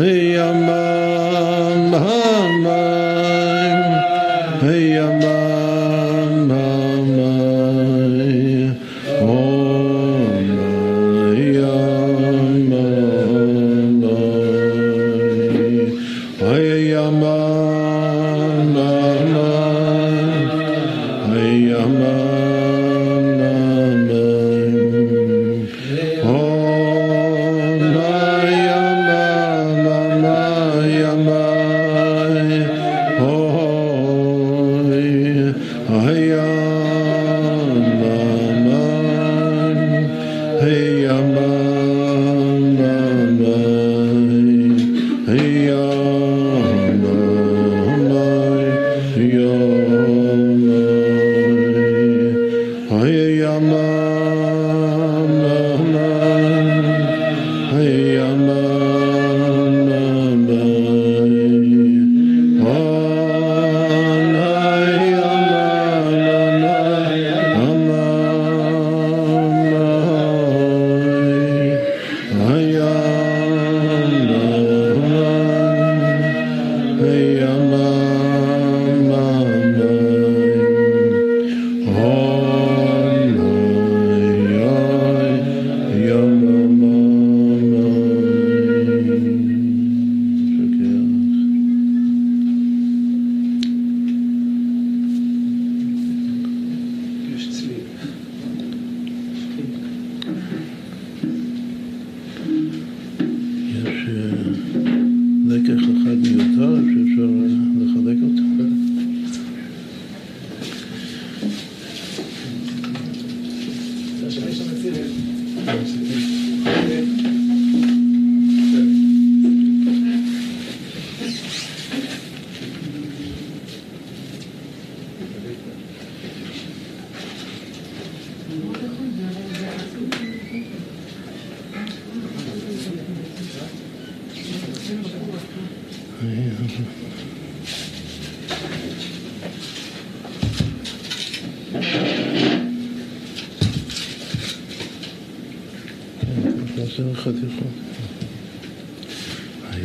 Hey, I'm, I'm,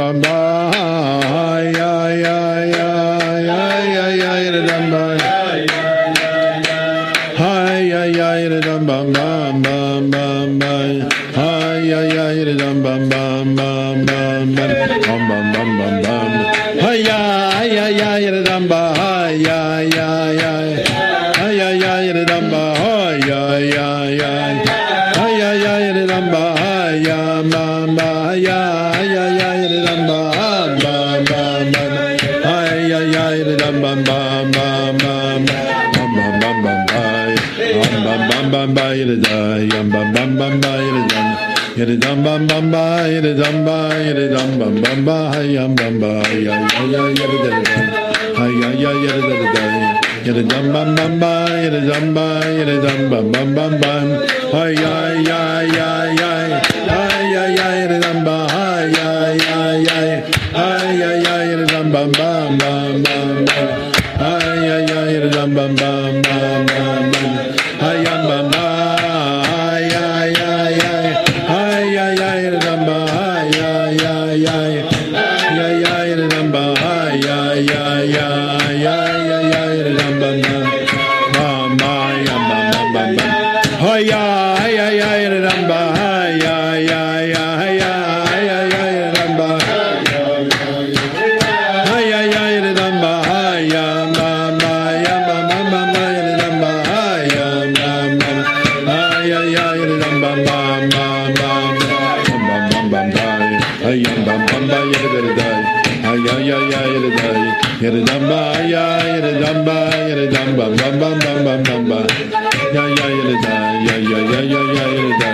Mama. bam bam ba yada dum ba yada dum bam bam ba hi yum bam ba ya ya ya yada da da hi ya ya yada da da yada dum bam bam ba yada dum ba yada dum bam bam bam bam hi ya ya ya yadamba ya ya yadada ya ya ya ya ya yadada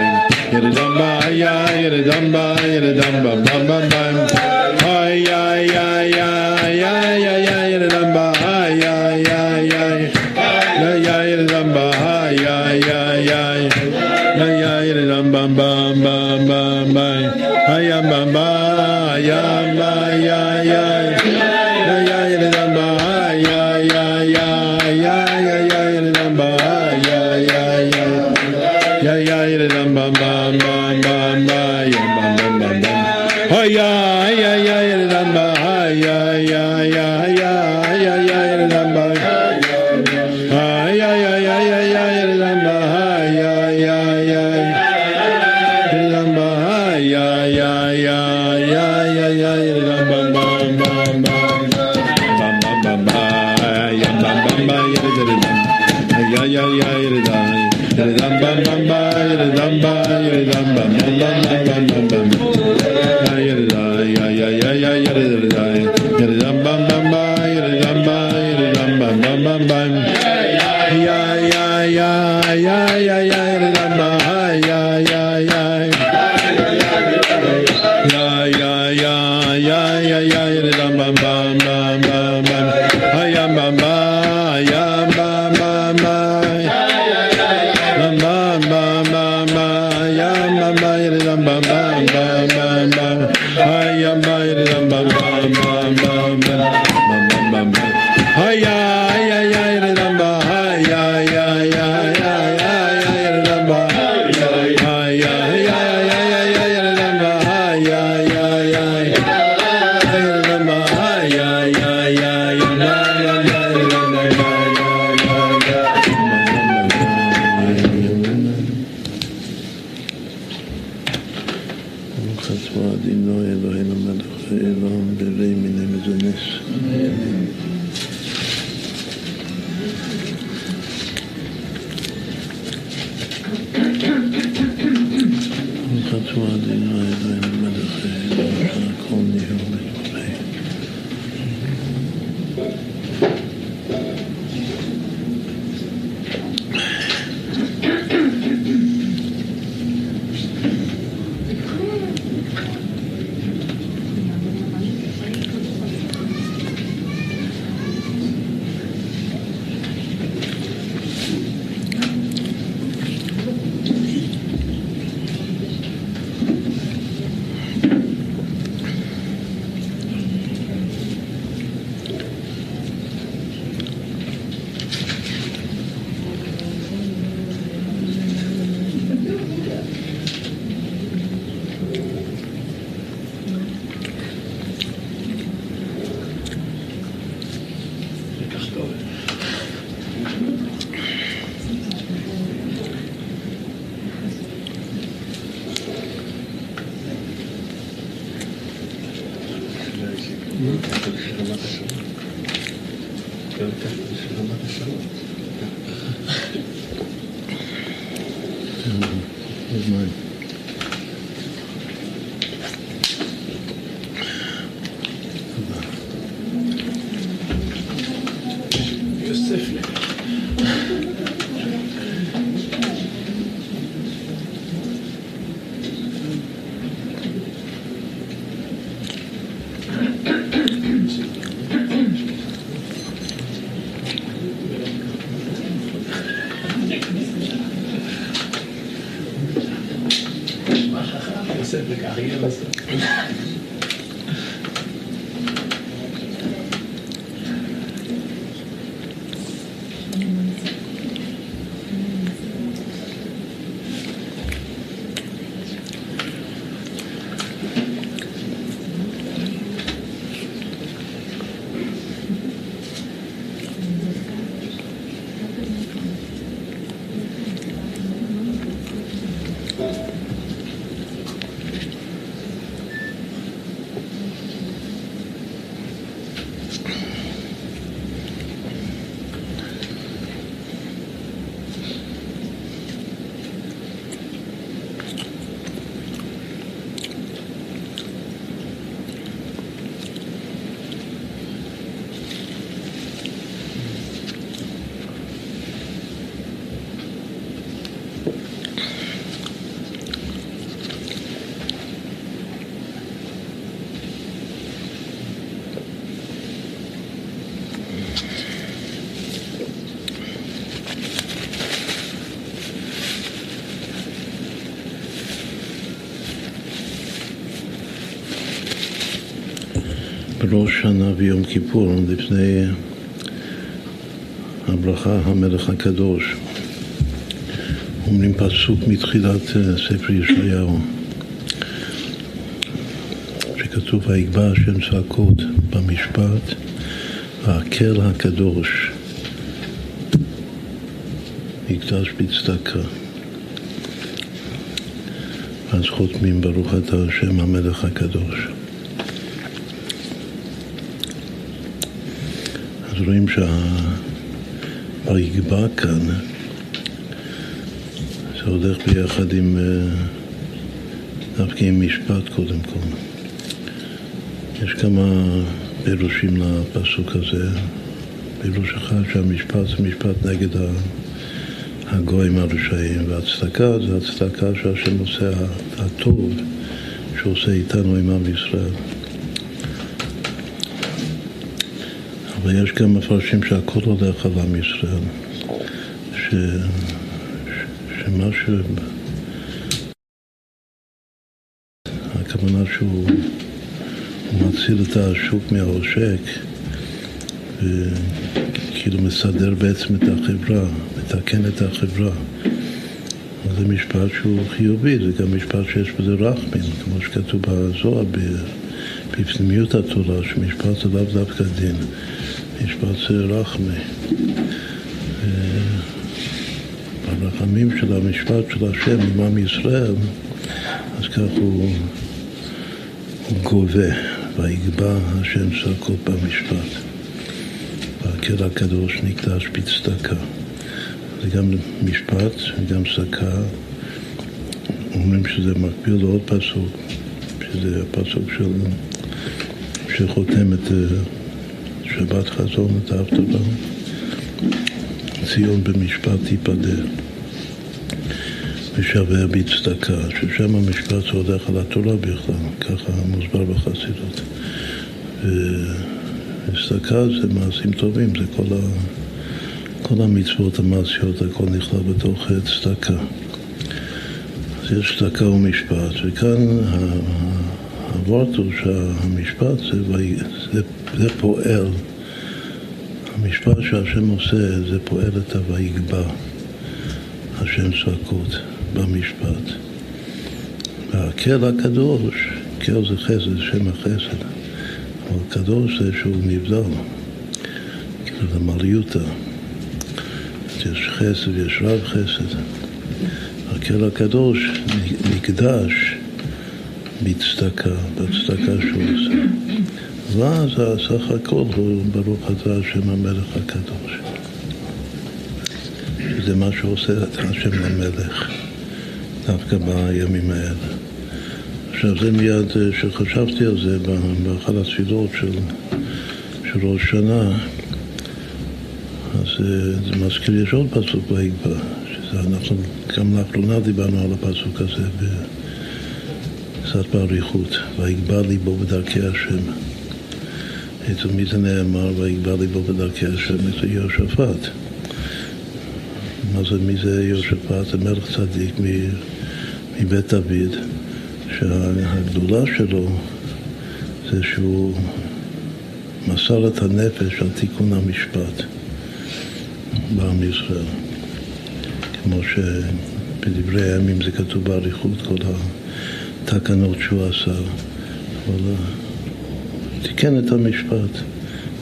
yadadamba ya yadadamba yadadamba bam bam bam. בראש שנה ויום כיפור, לפני הברכה המלך הקדוש, אומרים פסוק מתחילת אה, ספר ישעיהו, שכתוב ויגבע השם צעקות במשפט והקל הקדוש מקדש בצדקה. אז חותמים ברוך אתה השם המלך הקדוש. רואים שה"ויגבע" כאן זה הולך ביחד עם, אה, דווקא עם משפט קודם כל. יש כמה פירושים לפסוק הזה. פירוש אחד שהמשפט זה משפט נגד הגויים הרשעים, והצדקה זה הצדקה שהשם עושה, הטוב שעושה איתנו עם עם ישראל. אבל יש גם מפרשים שהכל הולך על עם ישראל, ש... ש... שמה ש... הכוונה שהוא הוא מציל את השוק מהעושק וכאילו מסדר בעצם את החברה, מתקן את החברה. זה משפט שהוא חיובי, זה גם משפט שיש בזה רחמים, כמו שכתוב בזוהר, בפנימיות התורה, שמשפט זה לאו דווקא דין. משפט רחמי. ברחמים של המשפט של השם עם עם ישראל, אז כך הוא, הוא גובה, ויגבע השם צעקות במשפט. והקל הקדוש נקדש בצדקה. זה גם משפט וגם צדקה. אומרים שזה מקביל לעוד פסוק, שזה הפסוק של, שחותם את שבת חזון את האבטלה, ציון במשפט תיפדה ושווה בצדקה, ששם המשפט הולך על התורה בכלל, ככה מוסבר בחסידות. וצדקה זה מעשים טובים, זה כל, ה, כל המצוות המעשיות, הכל נכלל בתוך צדקה. אז יש צדקה ומשפט, וכאן הוורט הוא שהמשפט זה, זה, זה פועל. המשפט שהשם עושה זה פועל את ה"ויגבע", השם צעקות במשפט. והקל הקדוש, קל זה חסד, שם החסד, אבל קדוש זה שהוא נבדל, כאילו למליותא. יש חסד ויש רב חסד. הקל הקדוש נקדש בצדקה, בצדקה שהוא עושה. ואז סך הכל הוא ברוך אתה השם המלך הקדוש. שזה מה שעושה השם למלך, דווקא בימים האלה. עכשיו זה מיד, כשחשבתי על זה באחת התפילות של, של ראש שנה, אז אה, זה מזכיר, יש עוד פסוק ויקבע, שזה אנחנו גם לאחרונה דיברנו על הפסוק הזה קצת באריכות, ויקבע ליבו בדרכי השם. אצל מי זה נאמר, ויקבע ליבו בדרכי השם? אצל יהושפט. מה זה, מי זה יהושפט? זה מלך צדיק מבית דוד, שהגדולה שלו זה שהוא מסר את הנפש על תיקון המשפט בעם ישראל. כמו שבדברי הימים זה כתוב באריכות, כל התקנות שהוא עשה. אבל תיקן את המשפט,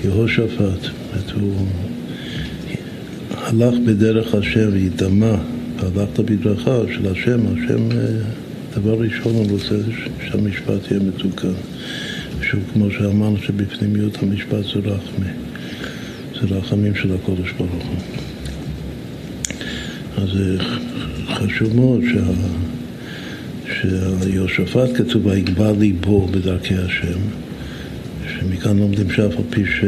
יהושפט, הוא הלך בדרך השם והידמה, והלכת בדרכה של השם, השם דבר ראשון הוא רוצה שהמשפט יהיה מתוקן. שוב, כמו שאמרנו שבפנימיות המשפט זה רחמי, זה רחמים של הקודש ברוך הוא. אז זה חשוב מאוד שה... שיהושפט כתוב ויגבה ליבו בדרכי השם, שמכאן לומדים שאף על פי ש...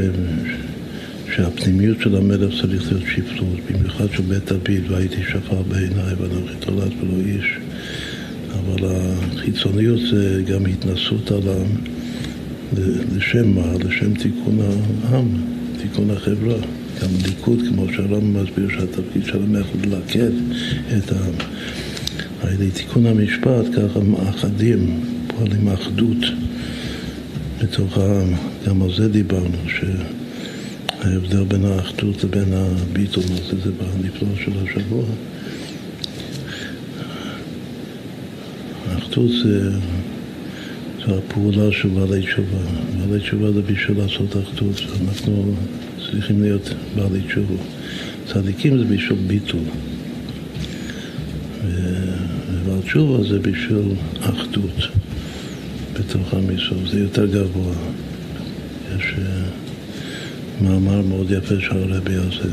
שהפנימיות של המלך צריך להיות שפלות, במיוחד של בית דוד, והייתי שפר בעיניי ואנוכי תולד ולא איש. אבל החיצוניות זה גם התנסות על העם, לשם מה? לשם תיקון העם, תיקון החברה. גם ליכוד, כמו שהרמב"ם מסביר שהתפקיד של המלך הוא ללכד את העם. על ידי תיקון המשפט, ככה מאחדים, פועלים אחדות בתוך העם. גם על זה דיברנו, שההבדל בין האחדות לבין הביטול, מה זה בנפלא של השבוע. האחדות זה, זה הפעולה של בעלי תשובה. בעלי תשובה זה בשביל לעשות אחדות. אנחנו צריכים להיות בעלי תשובה. צדיקים זה בשביל ביטול. ובעל תשובה זה בשביל אחדות בתוך עם ישראל. זה יותר גבוה. יש אה, מאמר מאוד יפה שהרבי הזה.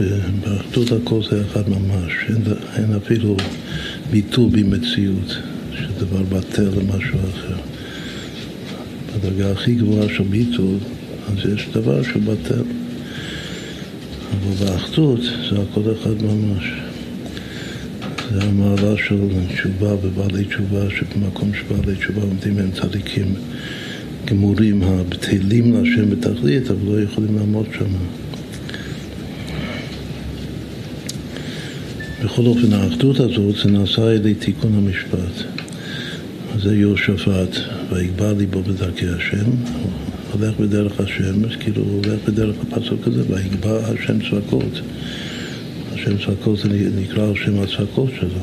ובאחדות הכל זה אחד ממש, אין, אין אפילו ביטול במציאות, שדבר בטל למשהו אחר. בדרגה הכי גבוהה של ביטול, אז יש דבר שהוא בטל. אבל באחדות זה הכל אחד ממש. זה המעלה של תשובה ובעלי תשובה, שבמקום שבעלי תשובה עומדים הם צדיקים גמורים, הבטלים להשם בתכלית, אבל לא יכולים לעמוד שם. בכל אופן, האחדות הזאת זה נעשה על ידי תיקון המשפט. זה יהושפט, ויגבר ליבו בדרכי השם, הולך בדרך השם, כאילו הוא הולך בדרך הפסוק הזה, ויגבר השם צבקות. השם צבקות זה נקרא על שם הצבקות שלו.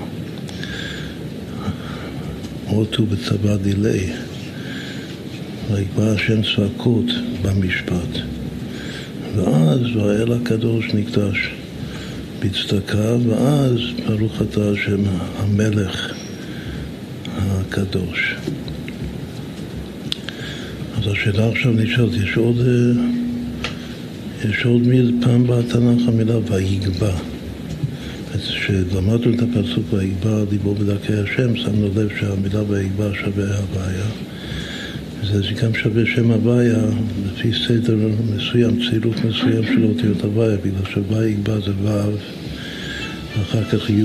אוטו בצבא דילי. ויגבר השם צבקות במשפט. ואז והאל הקדוש נקדש. בצדקה, ואז ברוך אתה השם המלך הקדוש. אז השאלה עכשיו נשאלת, יש עוד, יש עוד פעם בתנ"ך המילה ויגבה. כשלמדנו את הפסוק ויגבה ליבו בדרכי השם, שמנו לב שהמילה ויגבה שווה הוויה. זה גם שווה שם הוויה לפי סדר מסוים, צירוף מסוים של אותיות הוויה, בגלל שויגבה זה ו' ואחר כך י',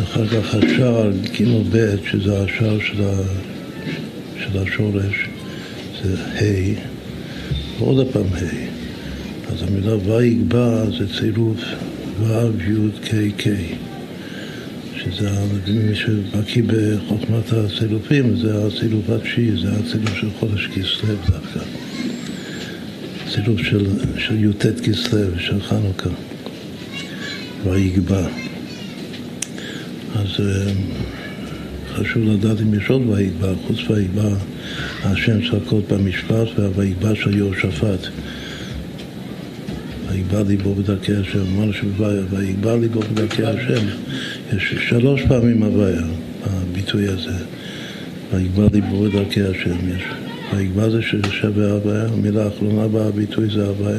ואחר כך השער ג' ב', שזה השער של, ה, של השורש, זה ה', ועוד פעם ה'. אז המילה ויגבה זה צירוף ו' י' ק' ק', שזה, מי שבקיא בחוכמת הצילופים, זה הצילוף התשיעי, זה הצילוף של חודש כסלו דווקא. צילוף של, של י"ט כסלו, של חנוכה. ויגבה. אז אה, חשוב לדעת אם יש עוד ויגבה, חוץ ויגבה השם צעקות במשפט והויגבה של יהושפט. ויגבה ליבו בדרכי השם, אמרנו שויגבה ליבו בדרכי השם, יש שלוש פעמים הוויה הביטוי הזה. ויגבר ליבו בדרכי השם יש. ויגבר זה ששווה הוויה, המילה האחרונה בביטוי זה הוויה.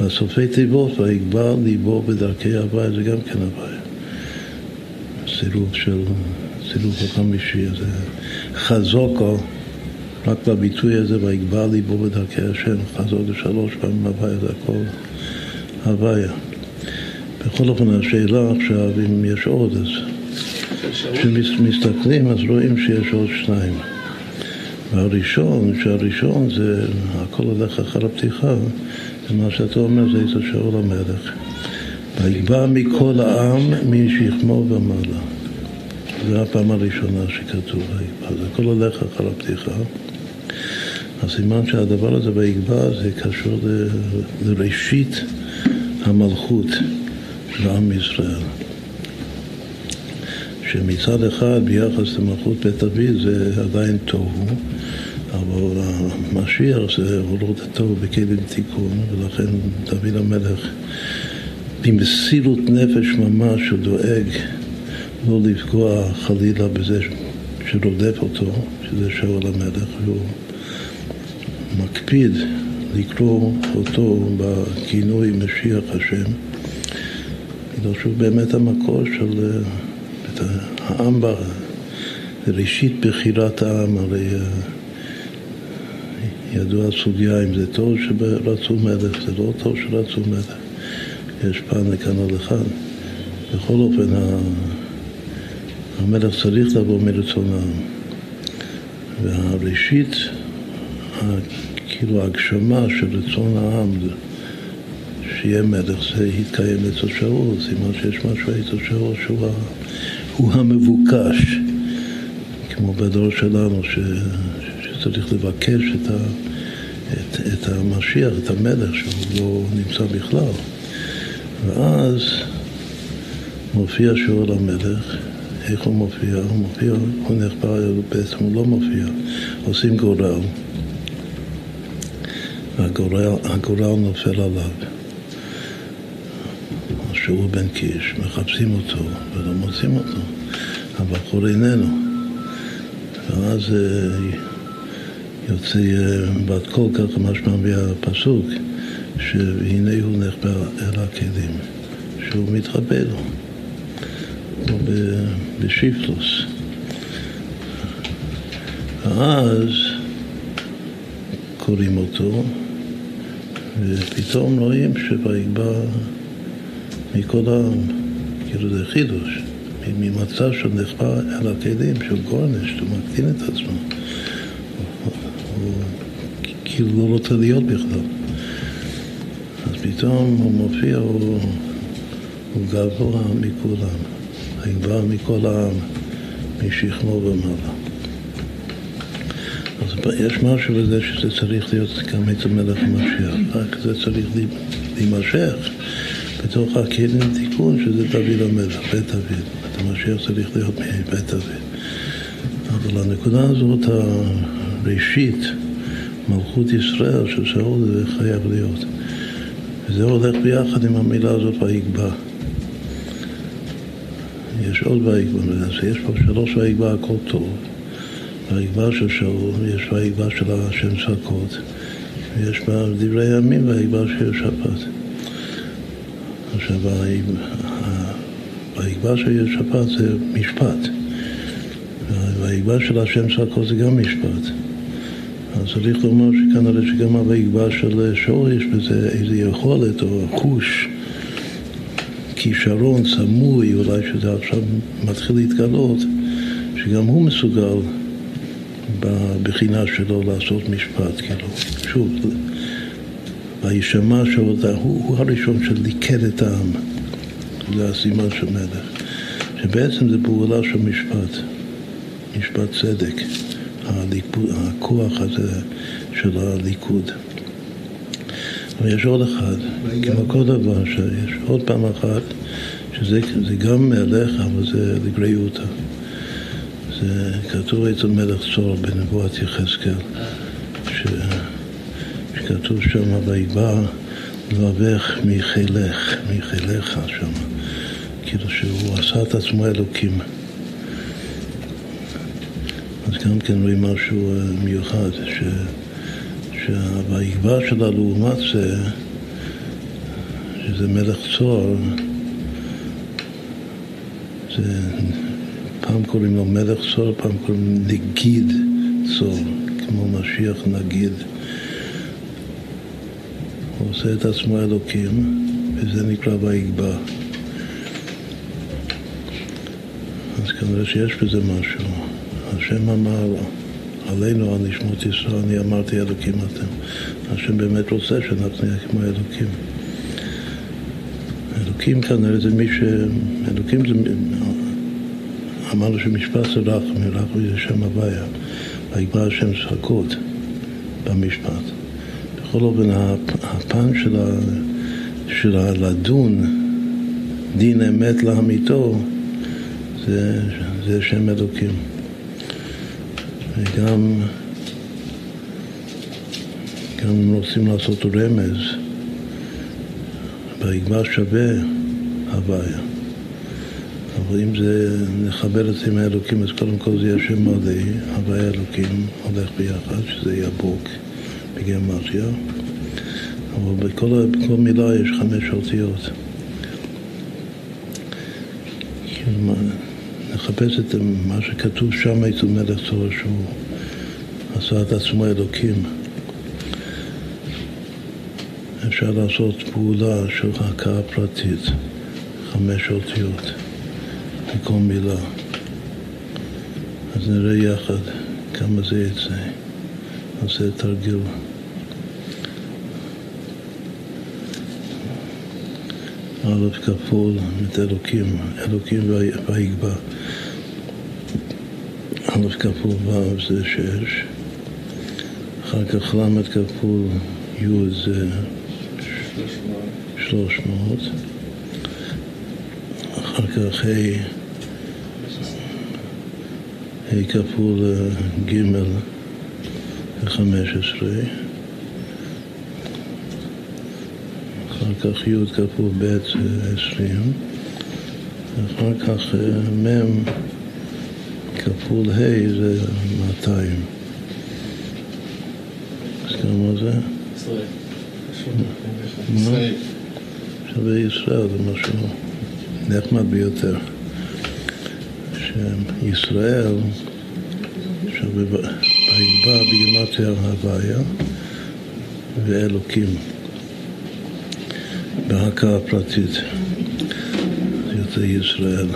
והסופי תיבות, ויגבר ליבו בדרכי הוויה, זה גם כן הוויה. סילוב של, סילוב החמישי הזה. חזוקו, רק בביטוי הזה, ויגבר ליבו בדרכי השם, חזוק שלוש פעמים הוויה, זה הכל הוויה. בכל אופן, השאלה עכשיו, אם יש עוד, אז כשמסתכלים אז רואים שיש עוד שניים. והראשון, שהראשון זה, הכל הולך אחר הפתיחה, זה מה שאתה אומר, זה איזה שאול המלך. ויגבע מכל העם משכמו ומעלה. זו הפעם הראשונה שכתוב ויגבע, זה הכל הולך אחר הפתיחה. הסימן שהדבר הזה ויגבע זה קשור ל, לראשית המלכות של עם ישראל. שמצד אחד ביחס למלכות בית דוד זה עדיין תוהו, אבל המשיח זה הורות התוהו בכלים תיקון, ולכן דוד המלך במסירות נפש ממש הוא דואג לא לפגוע חלילה בזה שרודף אותו, שזה שאול המלך, והוא מקפיד לקרוא אותו בכינוי משיח השם, בגלל שהוא באמת המקור של העם, ראשית בחירת העם, הרי אה, ידוע הסוגיה אם זה טוב שרצו מלך, זה לא טוב שרצו מלך, יש פעם לכאן או לכאן. בכל אופן, המלך צריך לבוא מרצון העם. והראשית, כאילו ההגשמה של רצון העם, שיהיה מלך, זה יתקיים אצל שאול, סימן שיש משהו אצל שאול שהוא הוא המבוקש, כמו בדור שלנו, ש, שצריך לבקש את, ה, את, את המשיח, את המלך, שהוא לא נמצא בכלל. ואז מופיע שאול המלך, איך הוא מופיע? הוא מופיע, הוא נחבא, בעצם הוא לא מופיע, עושים גורל, והגורל נופל עליו. שהוא בן קיש, מחפשים אותו ולא מוצאים אותו, הבחור איננו. ואז אה, יוצא אה, בת קול ככה משמע מהפסוק, שהנה הוא נחבא אל הכלים, שהוא מתחבא לו, כמו בשיפלוס. ואז קוראים אותו, ופתאום רואים שויגבע מכל העם. כאילו זה חידוש. ממצב של נחבא אל הכלים, של גורנש, שהוא מקטין את עצמו. הוא כאילו לא רוצה להיות בכלל. אז פתאום הוא מופיע, הוא, הוא גבוה מכולם. הגבוה מכל העם, משכמו ומעלה. אז יש משהו בזה שזה צריך להיות גם אצל מלך המשיח, רק זה צריך להימשך. בתוך הכלים תיקון שזה דוד המלך, בית דוד. המשיח צריך להיות מבית דוד. אבל הנקודה הזאת, הראשית, מלכות ישראל של שאול, זה חייב להיות. וזה הולך ביחד עם המילה הזאת ויגבע. יש עוד ויגבע, יש פה שלוש ויגבע הכל טוב. ויגבע של שאול, יש ויגבע של השם סכות, ויש בה דברי ימים ויגבע של שבת. עכשיו, ויגבע שיש שבת זה משפט. ויגבע של השם סקו זה גם משפט. אז צריך לומר שכנראה שגם הויגבע של שור יש בזה איזו יכולת או חוש, כישרון סמוי, אולי שזה עכשיו מתחיל להתגלות, שגם הוא מסוגל בבחינה שלו לעשות משפט, כאילו, שוב, וישמע שאותה, הוא, הוא הראשון שליכד את העם, זה הסימן של מלך, שבעצם זה פעולה של משפט, משפט צדק, הליכוד, הכוח הזה של הליכוד. אבל יש עוד אחד, כמו כל דבר, שיש. עוד פעם אחת, שזה גם מלך, אבל זה לגריותא. כתוב אצל מלך צור בנבואת יחזקאל, ש... כתוב שם, ויבא לבבך מחילך, מחיליך שם, כאילו שהוא עשה את עצמו אלוקים. אז גם כן רואים משהו אה, מיוחד, ש... שהויגבר שלה לעומת זה, שזה מלך צור, זה, פעם קוראים לו מלך צור, פעם קוראים לו נגיד צור, כמו משיח נגיד. הוא עושה את עצמו אלוקים, וזה נקרא ויגבר. אז כנראה שיש בזה משהו. השם אמר עלינו, על נשמות ישראל, אני אמרתי אלוקים אתם. השם באמת רוצה שאנחנו נהיה כמו אלוקים. אלוקים כנראה זה מי ש... אלוקים זה... אמרנו שמשפט רחמי, רחמי זה שם הוויה. ויגמר השם שחקות במשפט. בכל אופן, הפן של, הלדון דין אמת לאמיתו זה, זה שם אלוקים. וגם גם אם רוצים לעשות רמז, ויגמר שווה הוויה. אבל אם זה נחבר את זה עם האלוקים, אז קודם כל זה יהיה שם מלא, הוויה אלוקים הולך ביחד, שזה יבוק בגימטריה. אבל בכל, בכל מילה יש חמש אותיות. נחפש את מה שכתוב שם אצל מלך צור שהוא עשה את עצמו אלוקים. אפשר לעשות פעולה של הכאה פרטית, חמש אותיות, בכל מילה. אז נראה יחד כמה זה יצא. נעשה תרגיל. א' כפול את אלוקים, אלוקים ויגבה. א' כפול ו' זה שש, אחר כך ל' כפול י' זה שלוש מאות, אחר כך ה' כפול ג' זה חמש עשרה אחר כך י' כפול ב' זה עשרים, אחר כך מ' כפול ה' זה מאתיים. אז כמה זה? ישראל. שווה ישראל זה משהו נחמד ביותר. שישראל ויגבה בגימטריה הוויה ואלוקים. בהכאה פרטית, יוצא ישראל.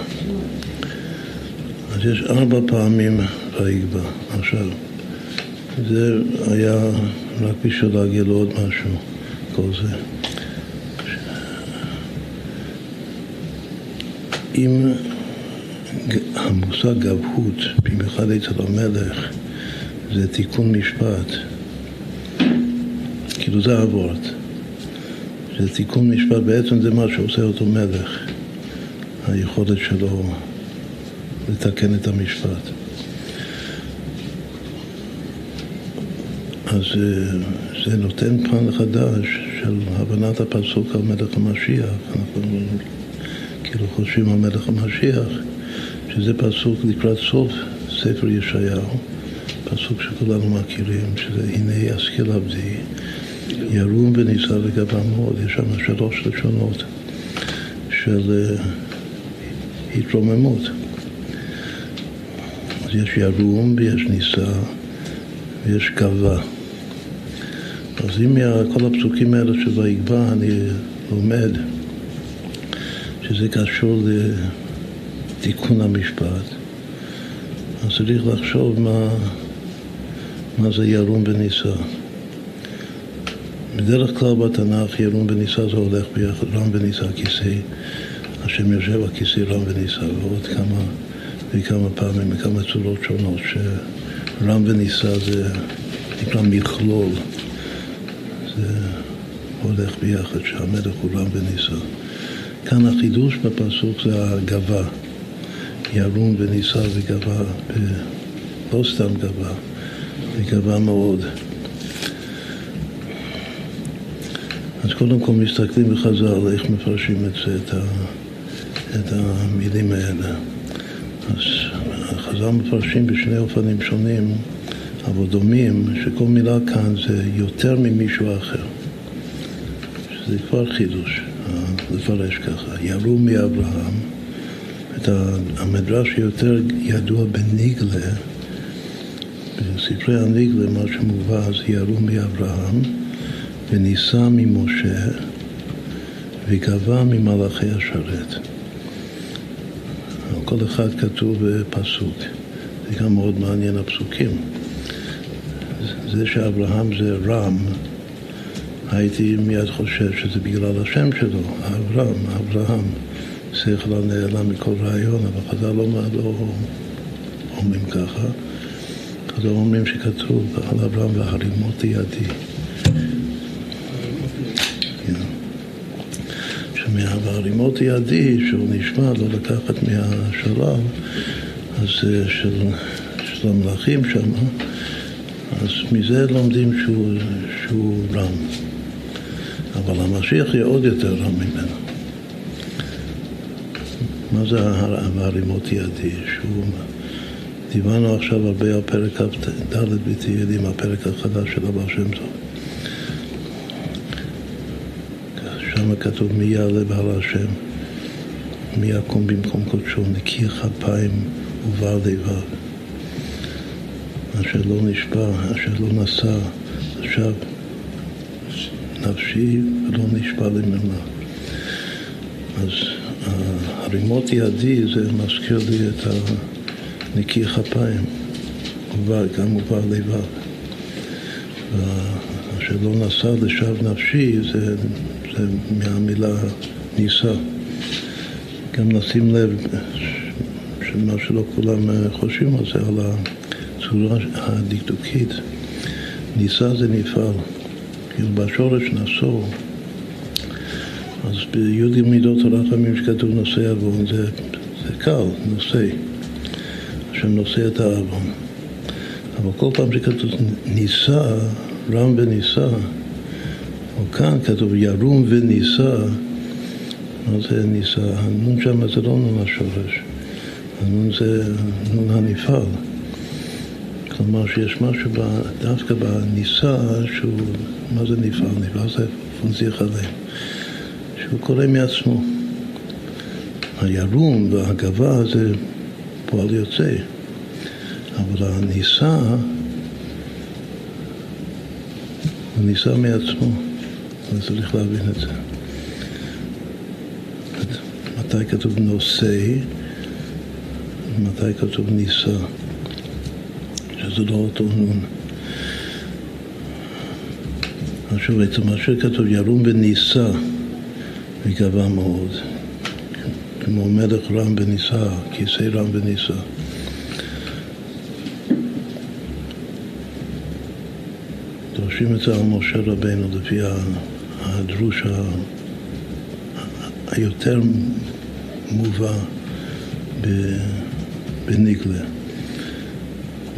אז יש ארבע פעמים ויגבה. עכשיו, זה היה רק בשביל להגיד עוד משהו, כל זה. אם המושג גבהות, במיוחד אצל המלך, זה תיקון משפט, כאילו זה הוורד. שזה תיקון משפט, בעצם זה מה שעושה אותו מלך, היכולת שלו לתקן את המשפט. אז אה, זה נותן פן חדש של הבנת הפסוק על מלך המשיח. אנחנו כאילו חושבים על מלך המשיח, שזה פסוק לקראת סוף ספר ישעיהו, פסוק שכולנו מכירים, שזה הנה ישכיל עבדי. ירום ונישא לגביו מאוד, יש שם שלוש לשונות של uh, התרוממות. אז יש ירום ויש נישא ויש גבה. אז אם מכל הפסוקים האלה של ויגבה אני לומד שזה קשור לתיקון המשפט, אז צריך לחשוב מה, מה זה ירום ונישא. בדרך כלל בתנ"ך ירום ונישא זה הולך ביחד, רם ונישא כיסא, השם יושב על כיסא רם ונישא, ועוד כמה וכמה פעמים, בכמה צורות שונות, שרם ונישא זה נקרא מכלול, זה הולך ביחד, שהמלך הוא רם ונישא. כאן החידוש בפסוק זה הגבה, ירום ונישא וגבה, לא סתם גבה, זה גבה מאוד. אז קודם כל מסתכלים בחז"ל איך מפרשים את זה, את, ה, את המילים האלה. אז חז"ל מפרשים בשני אופנים שונים, אבל דומים, שכל מילה כאן זה יותר ממישהו אחר. שזה כבר חידוש, לפרש ככה. ירו מאברהם, המדרש היותר ידוע בניגלה, בספרי הניגלה, מה שמובא זה ירו מאברהם, ונישא ממשה, וגבה ממלאכי השרת. כל אחד כתוב בפסוק. זה גם מאוד מעניין הפסוקים. זה שאברהם זה רם, הייתי מיד חושב שזה בגלל השם שלו, אברהם, אברהם. שכל הנעלם מכל רעיון, אבל חז"ל לא, לא אומרים ככה. חז"ל אומרים שכתוב על אברהם והרימותי ידי. מהרימות ידי, שהוא נשמע לא לקחת מהשלב, אז אה, של, של המלאכים שם, אז מזה לומדים שהוא, שהוא רם. אבל המשיח יהיה עוד יותר רם ממנו. מה זה הרימות ידי? שהוא... דיברנו עכשיו הרבה על פרק כ"ד בתהילים, הפרק החדש של הבא שם טוב. שם כתוב מי יעלה בהר השם, מי יקום במקום קודשו, נקי כפיים ובר לבב. אשר לא נשבע, אשר לא נשא, עכשיו נפשי ולא נשבע למרמה. אז הרימות ידי זה מזכיר לי את הנקי כפיים, גם ובר לבב. אשר לא נשא לשווא נפשי זה זה מהמילה נישא. גם נשים לב שמה שלא כולם חושבים על זה, על הצורה הדקדוקית. נישא זה נפעל. כאילו בשורש נשוא, אז בי"ג מידות הרחמים שכתוב נושא עוון זה, זה קל, נושא, השם נושא את העוון. אבל כל פעם שכתוב נישא, רם ונישא, או כאן כתוב ירום ונישא, מה זה נישא? הנון שם זה לא נון השורש, הנון זה נון הנפעל. כלומר שיש משהו דווקא בנישא שהוא, מה זה נפעל? נפעל זה פונזיח עליהם, שהוא קורא מעצמו. הירום והגבה זה פועל יוצא, אבל הנישא הוא נישא מעצמו. אז צריך להבין את זה. מתי כתוב נושא, מתי כתוב נישא, שזה לא אותו נון. עכשיו, מה שכתוב ירום ונישא, וגבה מאוד. כמו מלך רם ונישא, כיסא רם ונישא. דורשים את זה על משה רבנו לפי הדרוש היותר מובא בניגלה.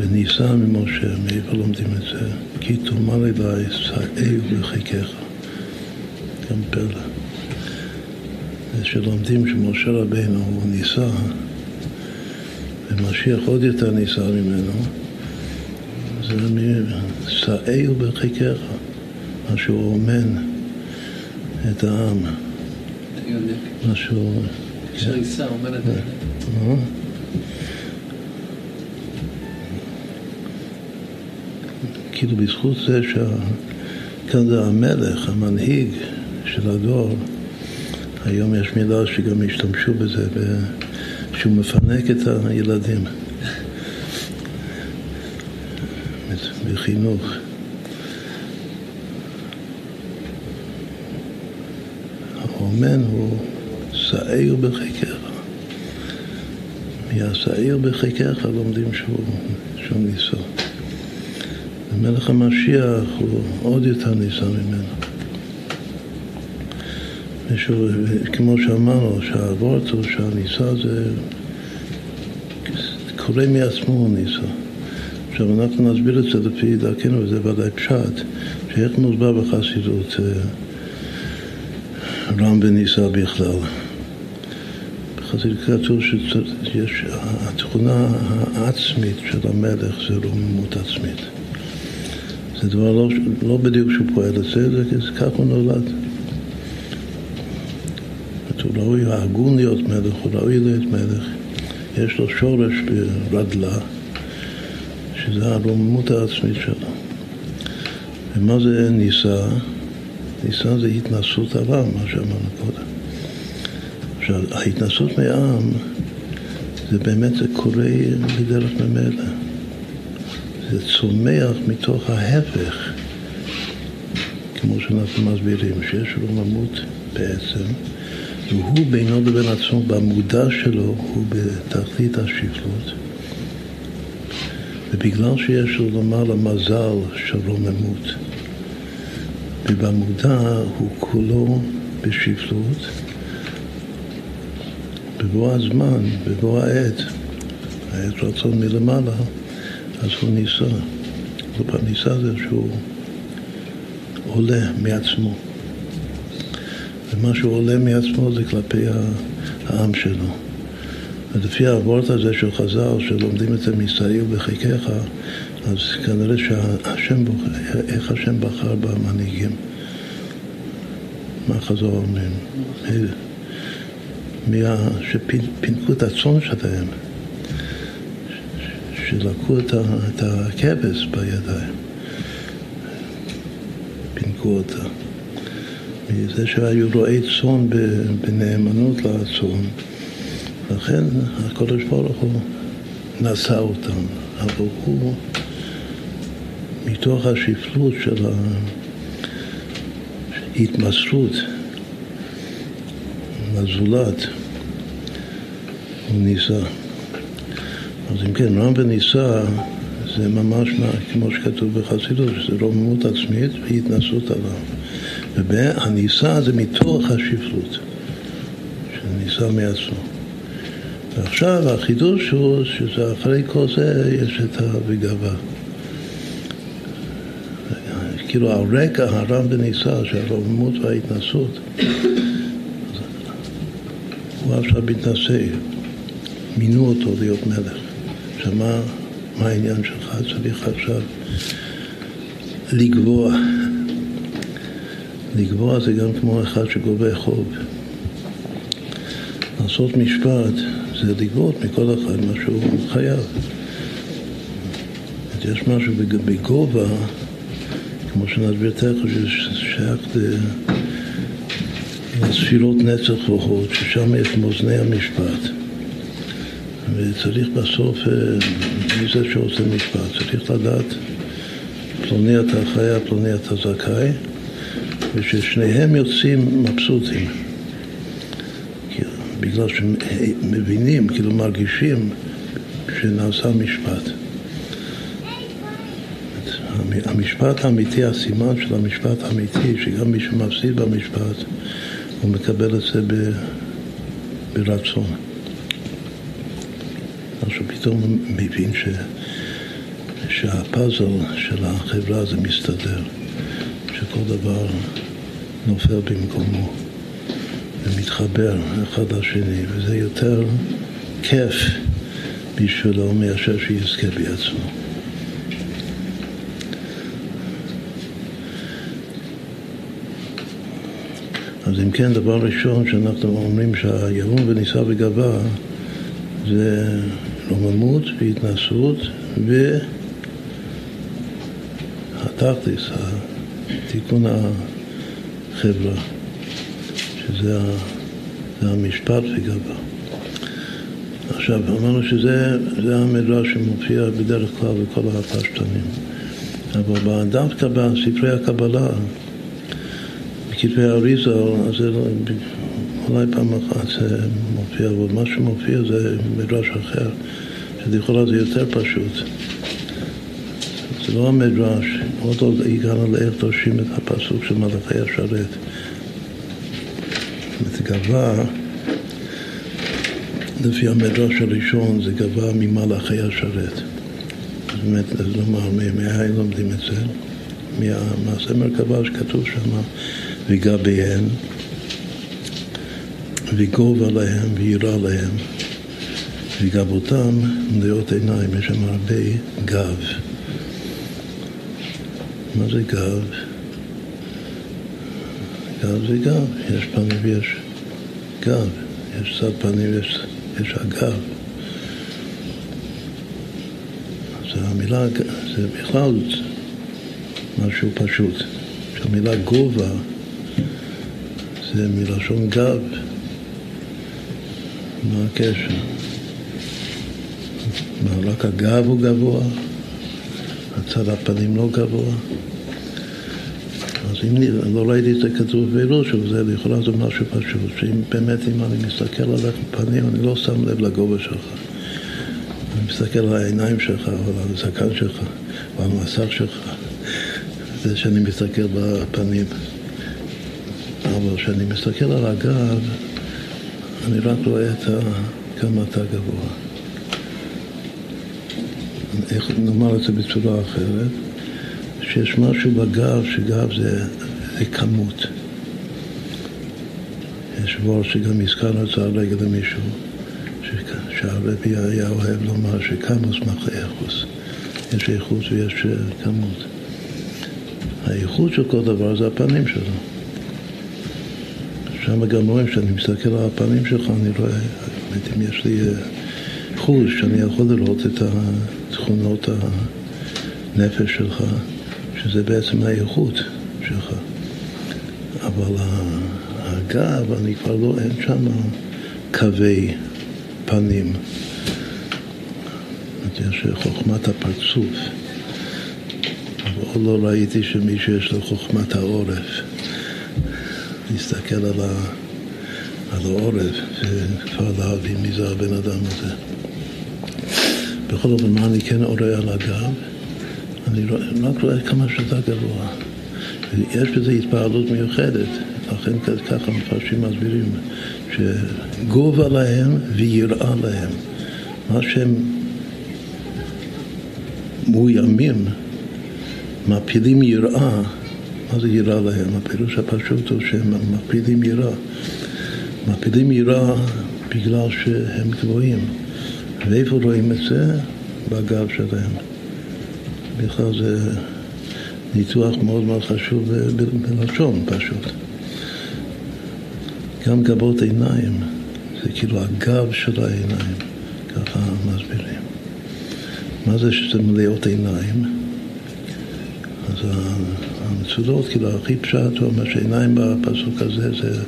וניסה ממשה, מאיפה לומדים את זה? כי תאמר אליי, שאהו בחיקך. גם פלא. שלומדים שמשה רבנו הוא ניסה, ומשיח עוד יותר ניסה ממנו, זה שאהו בחיקך, מה שהוא אומן. את העם. שריסה אומרת... אה? כאילו בזכות זה שכאן זה המלך, המנהיג של הדור, היום יש מילה שגם השתמשו בזה, שהוא מפנק את הילדים בחינוך. האומן הוא שעיר בחיקך. מהשעיר בחיקך לומדים שהוא, שהוא ניסה. ומלך המשיח הוא עוד יותר ניסה ממנו. כמו שאמרנו, שהאבורטו, שהניסה זה קורה מעצמו הוא ניסה. עכשיו אנחנו נסביר את זה לפי דרכנו, וזה ודאי פשט, שאיך מוסבר בחסידות אה, רם וניסה בכלל. בחסידות כתוב שיש, התכונה העצמית של המלך זה רוממות עצמית. זה דבר לא, לא בדיוק שהוא פועל את זה, זה ככה הוא נולד. הוא ראוי הגון להיות מלך, הוא ראוי להיות מלך. יש לו שורש ברדלה, שזה הרוממות העצמית שלו. ומה זה נישא? נישא זה התנסות עליו, מה שאמרנו קודם. עכשיו, ההתנסות מעם, זה באמת, זה קורה בדרך ממילא. זה צומח מתוך ההפך, כמו שאנחנו מסבירים, שיש רוממות בעצם, והוא בינו לבין עצמו, במודע שלו, הוא בתכלית השפלות. ובגלל שיש לו למעלה מזל של רוממות, ובמודע הוא כולו בשפלות, בבוא הזמן, בבוא העת, העת רצון מלמעלה, אז הוא ניסה. כלומר, ניסה זה שהוא עולה מעצמו. ומה שהוא עולה מעצמו זה כלפי העם שלו. ולפי הוורט הזה של חז"ל, שלומדים את זה מסעיר בחיקך, אז כנראה שהשם בוחר, איך השם בחר במנהיגים. מה חז"ל אומרים? מה... שפינקו את הצאן שלהם, שלקחו את הכבש בידיים, פינקו אותה. מזה שהיו רועי צאן בנאמנות לצאן, לכן הקדוש ברוך הוא נשא אותם, אבל הוא מתוך השפלות של ההתמסרות לזולת, הוא נישא. אז אם כן, רם ונישא זה ממש כמו שכתוב בחסידות, שזה רוממות עצמית והתנסות עליו. והנישא זה מתוך השפלות, שנישא מעצמו. ועכשיו החידוש הוא שזה אחרי כל זה יש את ה"וגבה". כאילו הרקע הרם ונישא, שהרוממות וההתנסות, הוא עכשיו מתנשא, מינו אותו להיות מלך. עכשיו מה, מה העניין שלך? צריך עכשיו לגבוה. לגבוה זה גם כמו אחד שגובה חוב. לעשות משפט זה לגבות מכל אחד מה שהוא חייב. יש משהו בגובה, כמו שנסביר תכף, ששייך לספירות נצח והוד, ששם יש מאזני המשפט. וצריך בסוף, מי זה שעושה משפט? צריך לדעת פלוני אתה חייב, פלוני אתה זכאי, וששניהם יוצאים מבסוטים. בגלל שהם מבינים, כאילו מרגישים שנעשה משפט. המשפט האמיתי, הסימן של המשפט האמיתי, שגם מי שמפסיד במשפט, הוא מקבל את זה ברצון. עכשיו פתאום הוא מבין ש, שהפאזל של החברה זה מסתדר, שכל דבר נופל במקומו. ומתחבר אחד לשני, וזה יותר כיף בשבילו מאשר שיזכה בעצמו. אז אם כן, דבר ראשון שאנחנו אומרים שהירום ונישא וגבה זה רוממות והתנסות והתכלס, תיקון החברה. שזה המשפט וגבה. עכשיו, אמרנו שזה המדרש שמופיע בדרך כלל בכל הפשטנים. אבל דווקא בספרי הקבלה, בכתבי האריזה, אז זה לא, אולי פעם אחת זה מופיע, אבל מה שמופיע זה מדרש אחר, שלכאורה זה יותר פשוט. זה לא המדרש, עוד לא הגענו לאיך דורשים את הפסוק של מלאכי השרת. אומרת, גבה, לפי המדרש הראשון, זה גבה ממלאכי השרת. זאת אומרת, לומר, מהאין לומדים את זה? מהמעשה מרכבה שכתוב שם, וגביהן. וגובה להם ויראה להם, וגבותם מלאות עיניים, יש שם הרבה גב. מה זה גב? גב זה גב, יש פנים ויש גב, יש צד פנים ויש יש הגב. אז המילה, זה בכלל משהו פשוט. שהמילה גובה זה מלשון גב. מה הקשר? מה, רק הגב הוא גבוה? הצד הפנים לא גבוה? אז אם לא ראיתי את זה כתוב בפירוש, זה לכאורה זה משהו פשוט, שאם באמת אם אני מסתכל על הפנים, אני לא שם לב לגובה שלך. אני מסתכל על העיניים שלך, או על הזקן שלך, או על המסך שלך. זה שאני מסתכל בפנים. אבל כשאני מסתכל על הגב, אני רק רואה ה... כמה אתה גבוה. איך נאמר את זה בצורה אחרת? שיש משהו בגב, שגב זה, זה כמות. יש בור שגם הזכרנו את זה הרגע למישהו, שהרבי היה אוהב לומר שכמוס מחי איכוס. יש איכות ויש כמות. האיכות של כל דבר זה הפנים שלו. שם גם רואים שאני מסתכל על הפנים שלך, אני רואה, אם יש לי אה, חוש שאני יכול לראות את התכונות הנפש שלך, שזה בעצם האיכות שלך. אבל הגב, אני כבר לא, אין שם קווי פנים. יש חוכמת הפרצוף. אבל לא ראיתי שמישהו יש לו חוכמת העורף. להסתכל על, ה, על העורף, וכבר להבין מי זה הבן אדם הזה. בכל אופן, מה אני כן רואה על הגב? אני רק רואה כמה שאתה גבוה. יש בזה התפעלות מיוחדת, לכן ככה מפרשים מסבירים, שגובה להם ויראה להם. מה שהם מאוימים, מפילים יראה, מה זה יראה להם? הפירוש הפשוט הוא שהם מפילים יראה. מפילים יראה בגלל שהם גבוהים. ואיפה רואים את זה? בגב שלהם. בכלל זה ניתוח מאוד מאוד חשוב בלשון פשוט. גם גבות עיניים, זה כאילו הגב של העיניים, ככה מסבירים. מה זה שזה מלאות עיניים? אז המצודות, כאילו הכי פשט, הוא אומר שעיניים בפסוק הזה זה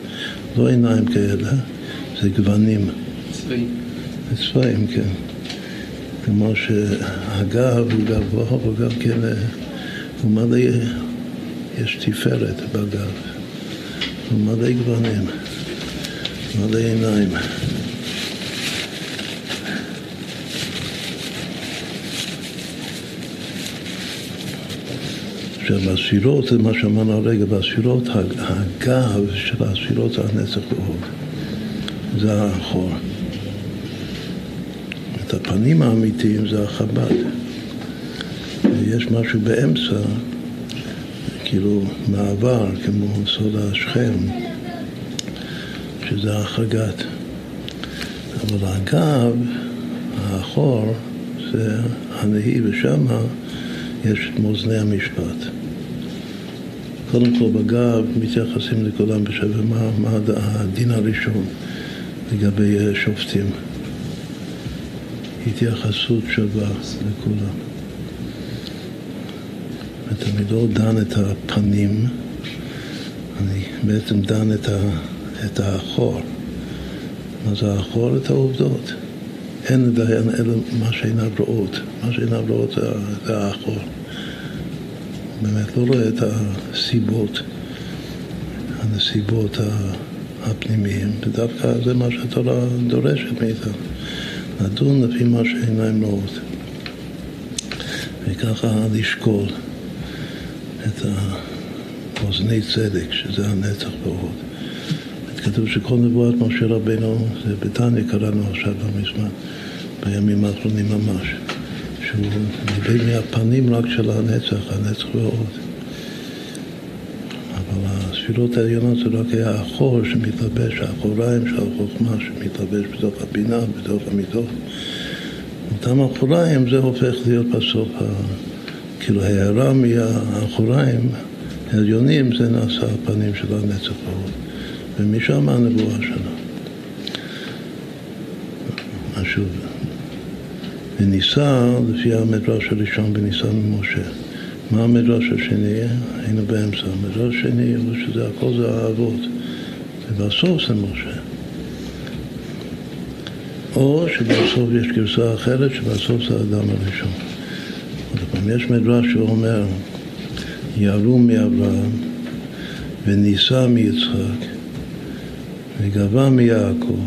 לא עיניים כאלה, זה גוונים. צבעים. צבעים, כן. כמו שהגב הוא גבוה, אבל גם כן הוא מלא, יש תפארת בגב. הוא מלא גוונים, מלא עיניים. עכשיו, הספירות, זה מה שאמרנו הרגע, בספירות, הגב של הספירות הנצח והוד. זה החור. את הפנים האמיתיים זה החב"ד. ויש משהו באמצע, כאילו מעבר, כמו סוד השכם, שזה החגת. אבל הגב, האחור, זה הנהי, ושמה יש את מאזני המשפט. קודם כל בגב מתייחסים לכולם בשווה מה, מה הדין הראשון לגבי שופטים. התייחסות שווה לכולם. אני לא דן את הפנים, אני בעצם דן את, ה, את האחור. מה זה האחור? את העובדות. אין לדיין אלא מה שאינן רואות. מה שאינן רואות זה האחור. באמת לא רואה את הסיבות, הנסיבות הפנימיים, ודווקא זה מה שהתורה דורשת מאיתנו, לדון לפי מה שעיניים רואות, וככה לשקול את האוזני צדק, שזה הנצח והוד. כתוב שכל נבואת משה רבינו, זה בתניא קראנו עכשיו לא מזמן, בימים האחרונים ממש. שהוא ניבא מהפנים רק של הנצח, הנצח ועוד. התפילות העליונות זה רק היה החור שמתלבש, האחוריים של החוכמה שמתלבש בתוך הבינה, בתוך המידות. אותם אחוריים זה הופך להיות בסוף, כאילו הערה מהאחוריים העליונים זה נעשה הפנים של הנצח ההוד, ומשם הנבואה שלו. אז שוב, וניסה לפי המדרש הראשון וניסה ממשה. מה המדרש השני? היינו באמצע. המדרש השני הוא שזה הכל זה האבות, ובסוף זה משה. או שבסוף יש גרסה אחרת, שבסוף זה האדם הראשון. עוד פעם, יש מדרש שאומר, יעלו מאברהם ונישא מיצחק וגבה מיעקב.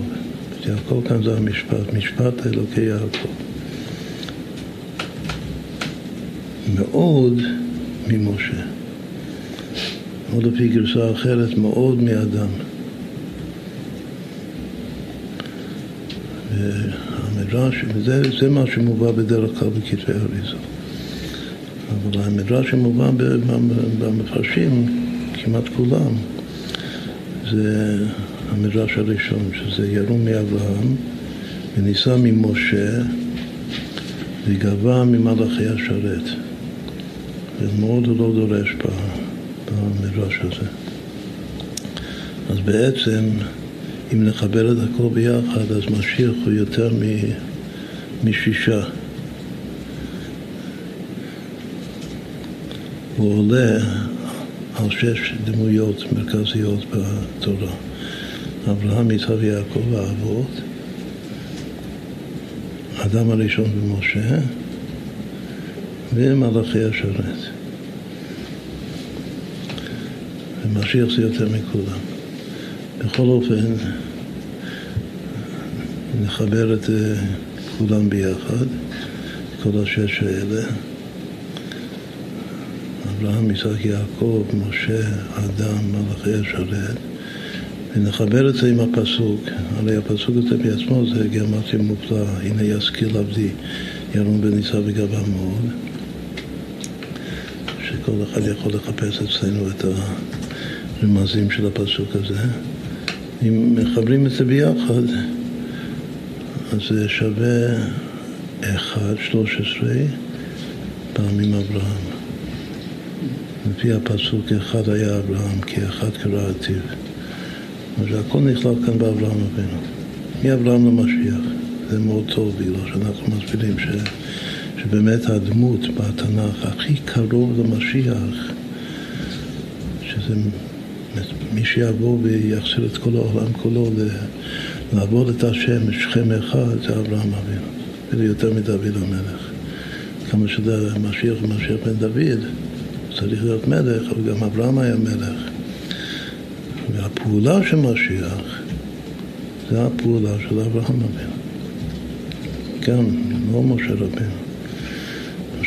יעקב כאן זה המשפט, משפט אלוקי יעקב. מאוד ממשה. או לפי גרסה אחרת, מאוד מאדם. והמדרש, זה, זה מה שמובא בדרך כלל בכתבי אריזה. אבל המדרש שמובא במפרשים, כמעט כולם, זה המדרש הראשון, שזה ירום מאברהם ונישא ממשה וגבה ממלאכי השרת. ומאוד הוא לא דורש במדרש הזה. אז בעצם, אם נחבר את הכל ביחד, אז משיח הוא יותר משישה. הוא עולה על שש דמויות מרכזיות בתורה. אברהם, יצחק ויעקב האבות, האדם הראשון ומשה, ומלאכי השרת. ומשיח זה יותר מכולם. בכל אופן, נחבר את אה, כולם ביחד, כל השש האלה. אברהם, יצחק, יעקב, משה, אדם, מלאכי השרת, ונחבר את זה עם הפסוק. הרי הפסוק הזה בעצמו זה גרמטיה מופלא, הנה ישכיל עבדי, ירום בניסה וגבה מאוד. שכל אחד יכול לחפש אצלנו את הרמזים של הפסוק הזה. אם מחברים את זה ביחד, אז זה שווה 1, 13 פעמים אברהם. לפי הפסוק אחד היה אברהם, כי אחד קרא עתיב. אז הכל נכלל כאן באברהם אבינו. מאברהם למשיח. זה מאוד טוב, בגלל שאנחנו מסבירים ש... שבאמת הדמות בתנ"ך הכי קרוב למשיח, שזה מי שיבוא ויחזיר את כל העולם כולו לעבוד את השם, שכם אחד, זה אברהם אבינו. וזה יותר מדוד המלך. כמה שזה משיח ומשיח בן דוד, צריך להיות מלך, אבל גם אברהם היה מלך. והפעולה של משיח זה הפעולה של אברהם אבינו. גם, לא משה רבינו.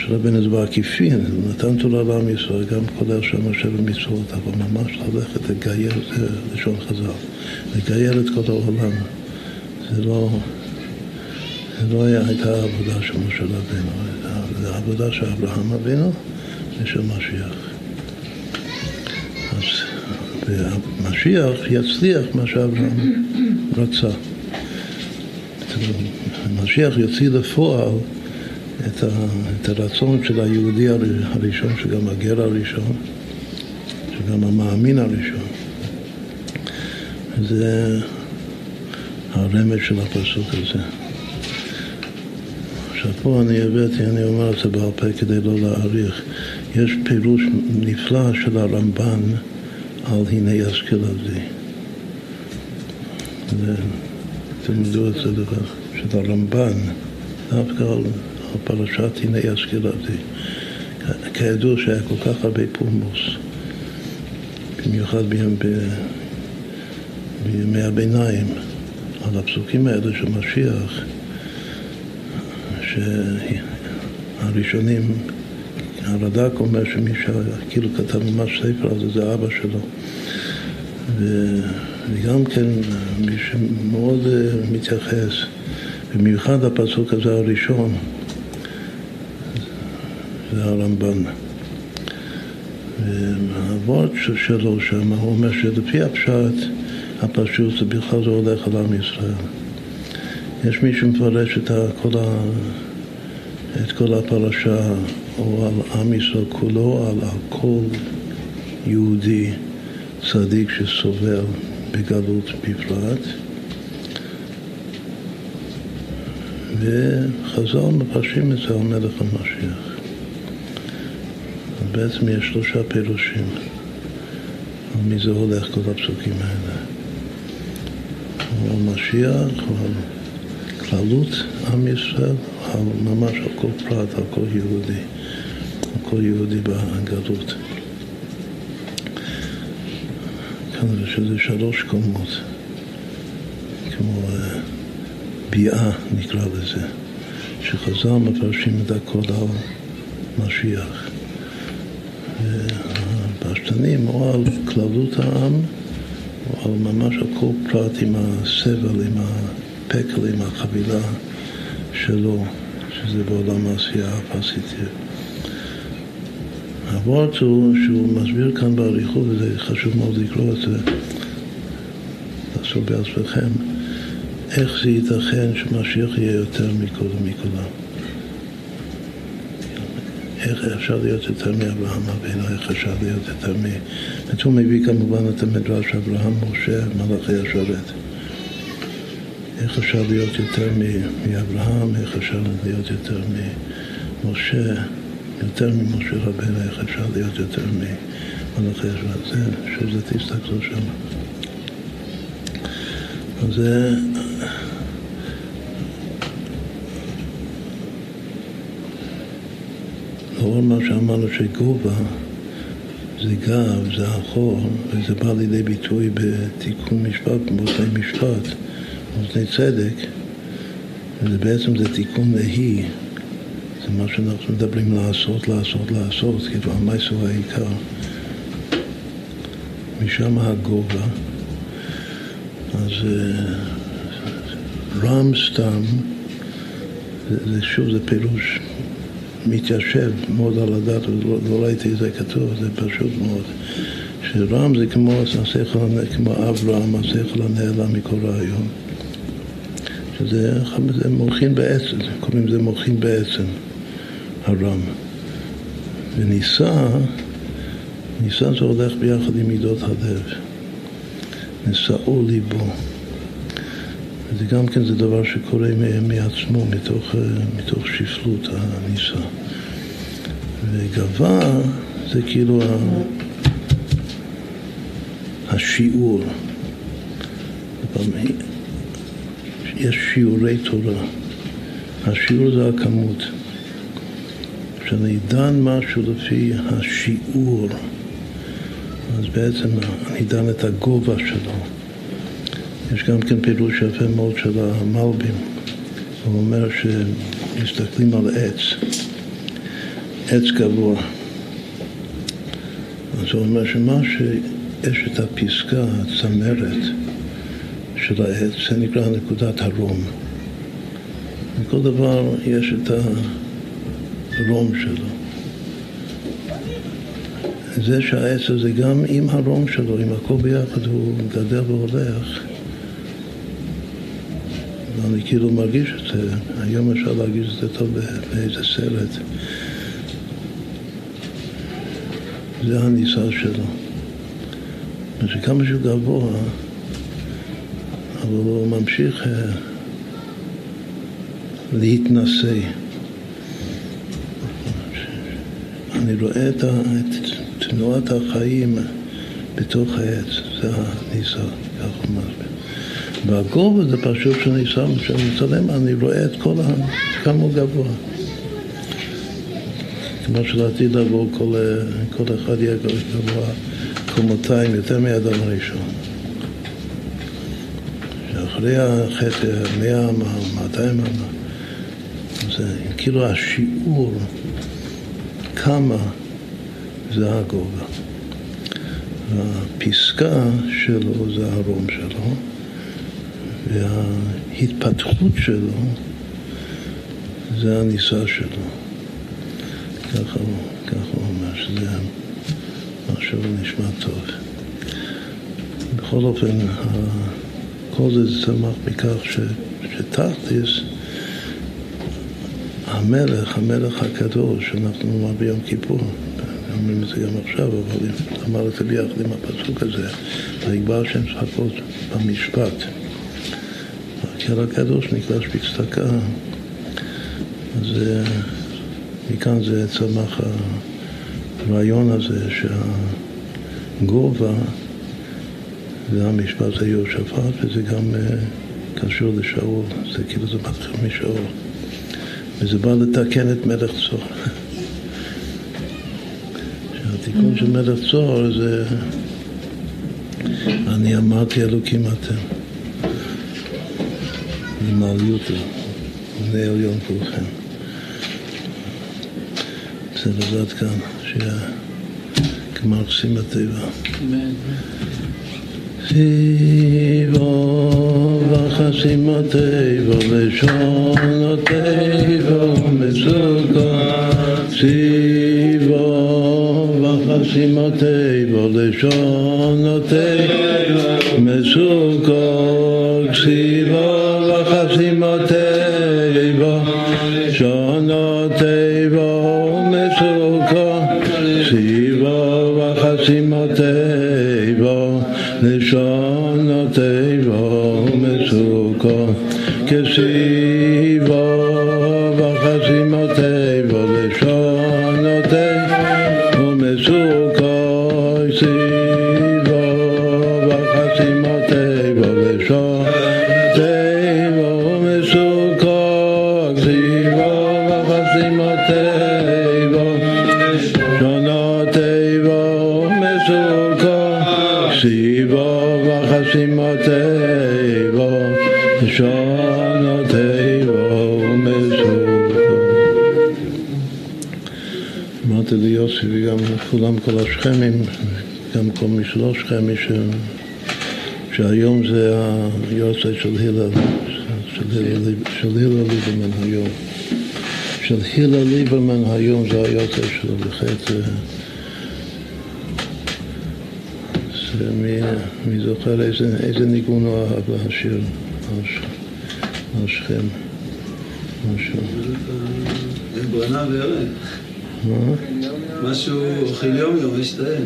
משה רבינו זה בעקיפין, נתן תורה לעם ישראל, גם כולל שם משה ומצוות, אבל ממש ללכת לגייר, זה לשון חז"ל, לגייר את כל העולם. זה לא, זה לא היה, הייתה העבודה של משה רבינו, זה העבודה של אברהם אבינו ושל משיח. אז והמשיח יצליח מה שאברהם רצה. המשיח יוציא לפועל את, ה, את הרצון של היהודי הראשון, שגם הגר הראשון, שגם המאמין הראשון. זה הרמז של הפסוק הזה. עכשיו פה אני הבאתי, אני אומר את זה בעל פה כדי לא להאריך. יש פירוש נפלא של הרמב"ן על הנה ישכיל עבדי. תלמדו את זה דבר, של הרמב"ן, דווקא על פרשת הנה עבדי. כידוע שהיה כל כך הרבה פולמוס, במיוחד בימי, בימי הביניים, על הפסוקים האלה של משיח, שהראשונים הרד"ק אומר שמי שכאילו כתב ממש ספר על זה, אבא שלו. ו... וגם כן מי שמאוד uh, מתייחס, במיוחד הפסוק הזה הראשון, זה הרמב"ן. והוורד שלו שם, הוא אומר שלפי הפשט הפשוט זה בכלל זה הולך על עם ישראל. יש מי שמפרש את כל, ה... את כל הפרשה או על עם ישראל כולו, על, על כל יהודי צדיק שסובל בגלות בפרט. וחז"ל מפרשים את זה על מלך המשיח. בעצם יש שלושה פירושים מי זה הולך כל הפסוקים האלה. על משיח, על כללות עם ישראל, על ממש על כל פרט, על כל יהודי, על כל יהודי בגלות. כנראה שזה שלוש קומות, כמו אה, ביאה נקרא לזה, שחז"ל מפרשים את הכל על משיח. הפשטנים או על כללות העם או על ממש על כל פרט עם הסבל, עם הפקל, עם החבילה שלו, שזה בעולם העשייה הפסיטית. הוורד הוא שהוא מסביר כאן באריכות, וזה חשוב מאוד לקרוא את זה, לעשות בעצמכם, איך זה ייתכן שמשיח יהיה יותר מכל ומכולם. איך אפשר להיות יותר מאברהם אבינו, איך אפשר להיות יותר מ... הוא מביא כמובן את המדרש אברהם, משה, מלאכי השרת. איך אפשר להיות יותר מאברהם, איך אפשר להיות יותר ממשה, יותר ממשה רבנו, איך אפשר להיות יותר ממלאכי השרת. זה, שזה תסתכלו שם. אז זה... שאמרנו שגובה זה גב, זה החור, וזה בא לידי ביטוי בתיקון משפט, באוזני משפט, באוזני צדק, וזה בעצם זה תיקון להי, זה מה שאנחנו מדברים לעשות, לעשות, לעשות, כאילו המייס הוא העיקר. משם הגובה. אז אה, רם סתם, זה שוב, זה פירוש מתיישב מאוד על הדת, ולא ראיתי את זה כתוב, זה פשוט מאוד. שרם זה כמו השכל, כמו אברהם, השכל הנעלם מכל רעיון. שזה זה מוחין בעצם, קוראים לזה מוחין בעצם, הרם. ונישא, נישא זה הולך ביחד עם מידות הלב. נשאו ליבו. וזה גם כן זה דבר שקורה מעצמו, מתוך, אה, מתוך שפלות הניסה. וגבה זה כאילו השיעור. יש שיעורי תורה. השיעור זה הכמות. כשאני דן משהו לפי השיעור, אז בעצם אני דן את הגובה שלו. יש גם כן פירוש יפה מאוד של המלבים. הוא אומר שמסתכלים על עץ, עץ גבוה. אז הוא אומר שמה שיש את הפסקה, הצמרת של העץ, זה נקרא נקודת הרום. וכל דבר יש את הרום שלו. זה שהעץ הזה גם עם הרום שלו, עם הכל ביחד, הוא גדל והולך. אני כאילו מרגיש את זה, היום אפשר להרגיש את זה טוב באיזה סרט. זה הניסה שלו. שכמה שהוא גבוה, אבל הוא ממשיך אה, להתנשא. אני רואה את, את תנועת החיים בתוך העץ, זה הניסה, כך הוא מסביר. והגובה זה פשוט שאני שם, כשאני מצלם, אני רואה את כל ה... כמה הוא גבוה. כמו שלעתיד לבוא כל, כל אחד יהיה גבוה קומותיים יותר מאדם הראשון. שאחרי החטא, מאה אמה, מאתיים אמה, זה כאילו השיעור כמה זה הגובה. והפסקה שלו זה הרום שלו. וההתפתחות שלו זה הניסה שלו. ככה הוא, ככה הוא אומר, שזה משהו נשמע טוב. בכל אופן, כל זה צמח מכך ש, שתכלס, המלך, המלך הקדוש, שאנחנו נאמר ביום כיפור, אומרים את זה גם עכשיו, אבל אמר את זה ביחד עם הפסוק הזה, ויגבר שם שפות במשפט. הקהל הקדוש נקדש בצדקה, אז מכאן זה צמח הרעיון הזה שהגובה זה המשפט זה יהושפט וזה גם קשור לשאול, זה כאילו זה מתחיל משאול וזה בא לתקן את מלך צור. שהתיקון של מלך צור זה אני אמרתי אלוקים אתם למעליותו, בני עליון כולכם. בסדר, עד כאן, שיהיה גמר שימתיבה. סיבו וחסימותיבו לשונותיבו מסוכו סיבו וחסימותיבו לשונותיבו מסוכו סיבו כולם, כל השכמים, גם כל מי שלא שכמי, ש... שהיום זה היורצייט של הלל, של הלל ליברמן היום. של הלל ליברמן היום זה היורצייט שלו, בחטא זה מי, זוכר איזה, איזה ניגון הוא אהב להשאיר על, שכם, משהו. ברנה וארן. מה? משהו יום, יש להם.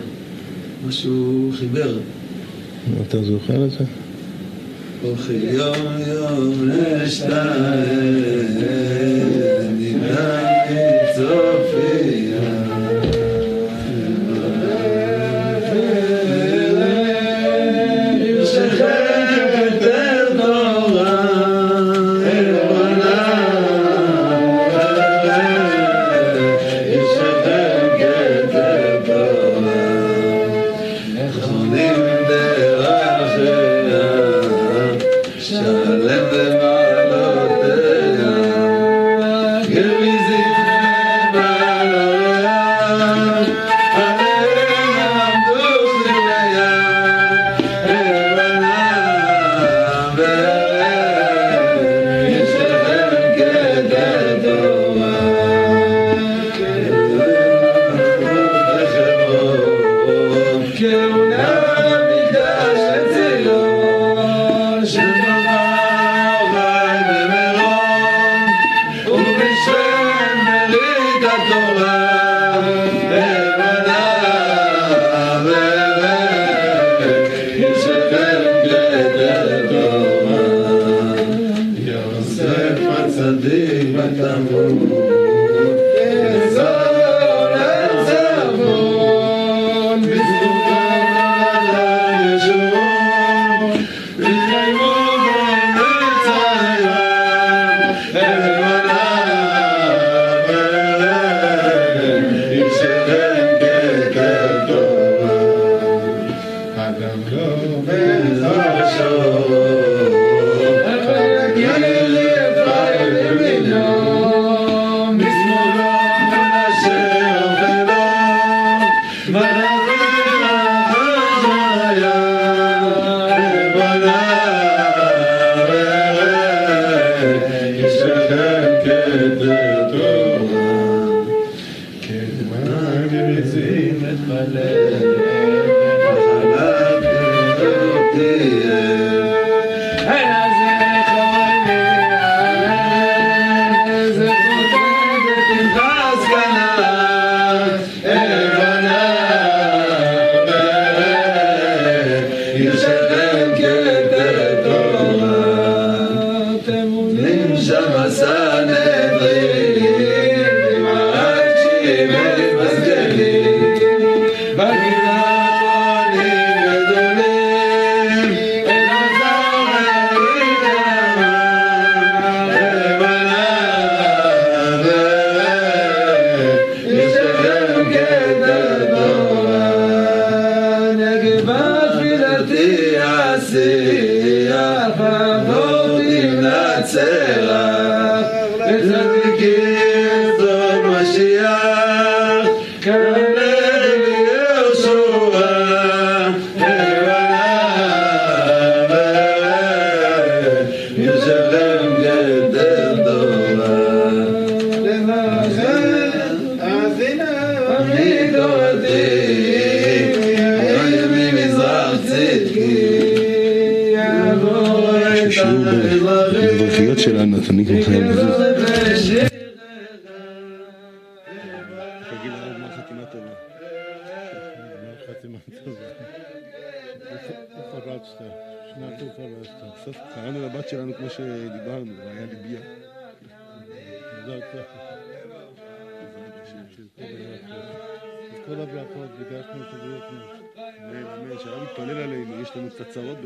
משהו חיבר. אתה זוכר את זה? אוכל יום יום לשתיים, ניתן צופיה.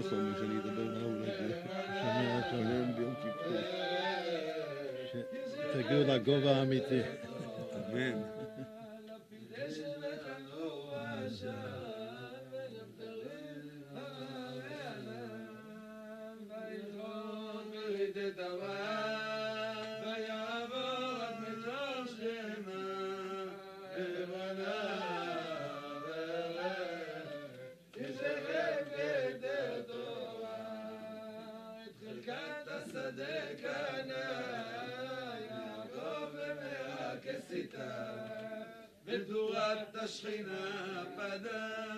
צרות בחומר, שאני אדבר מה אולי זה. שומע אותו. ביום כיפור. תגיעו לגובה האמיתי. אמן. إذ غدت شخينا فدا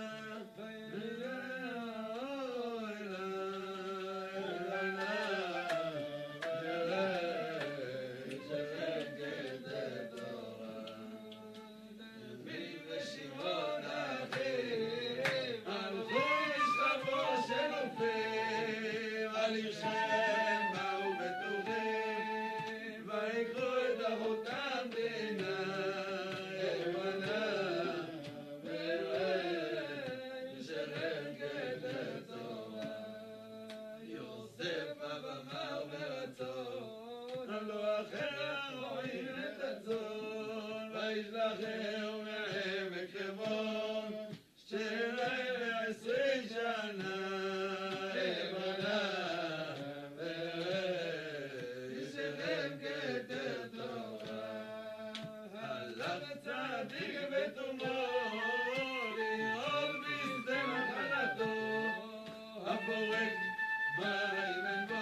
ben, ben, ben.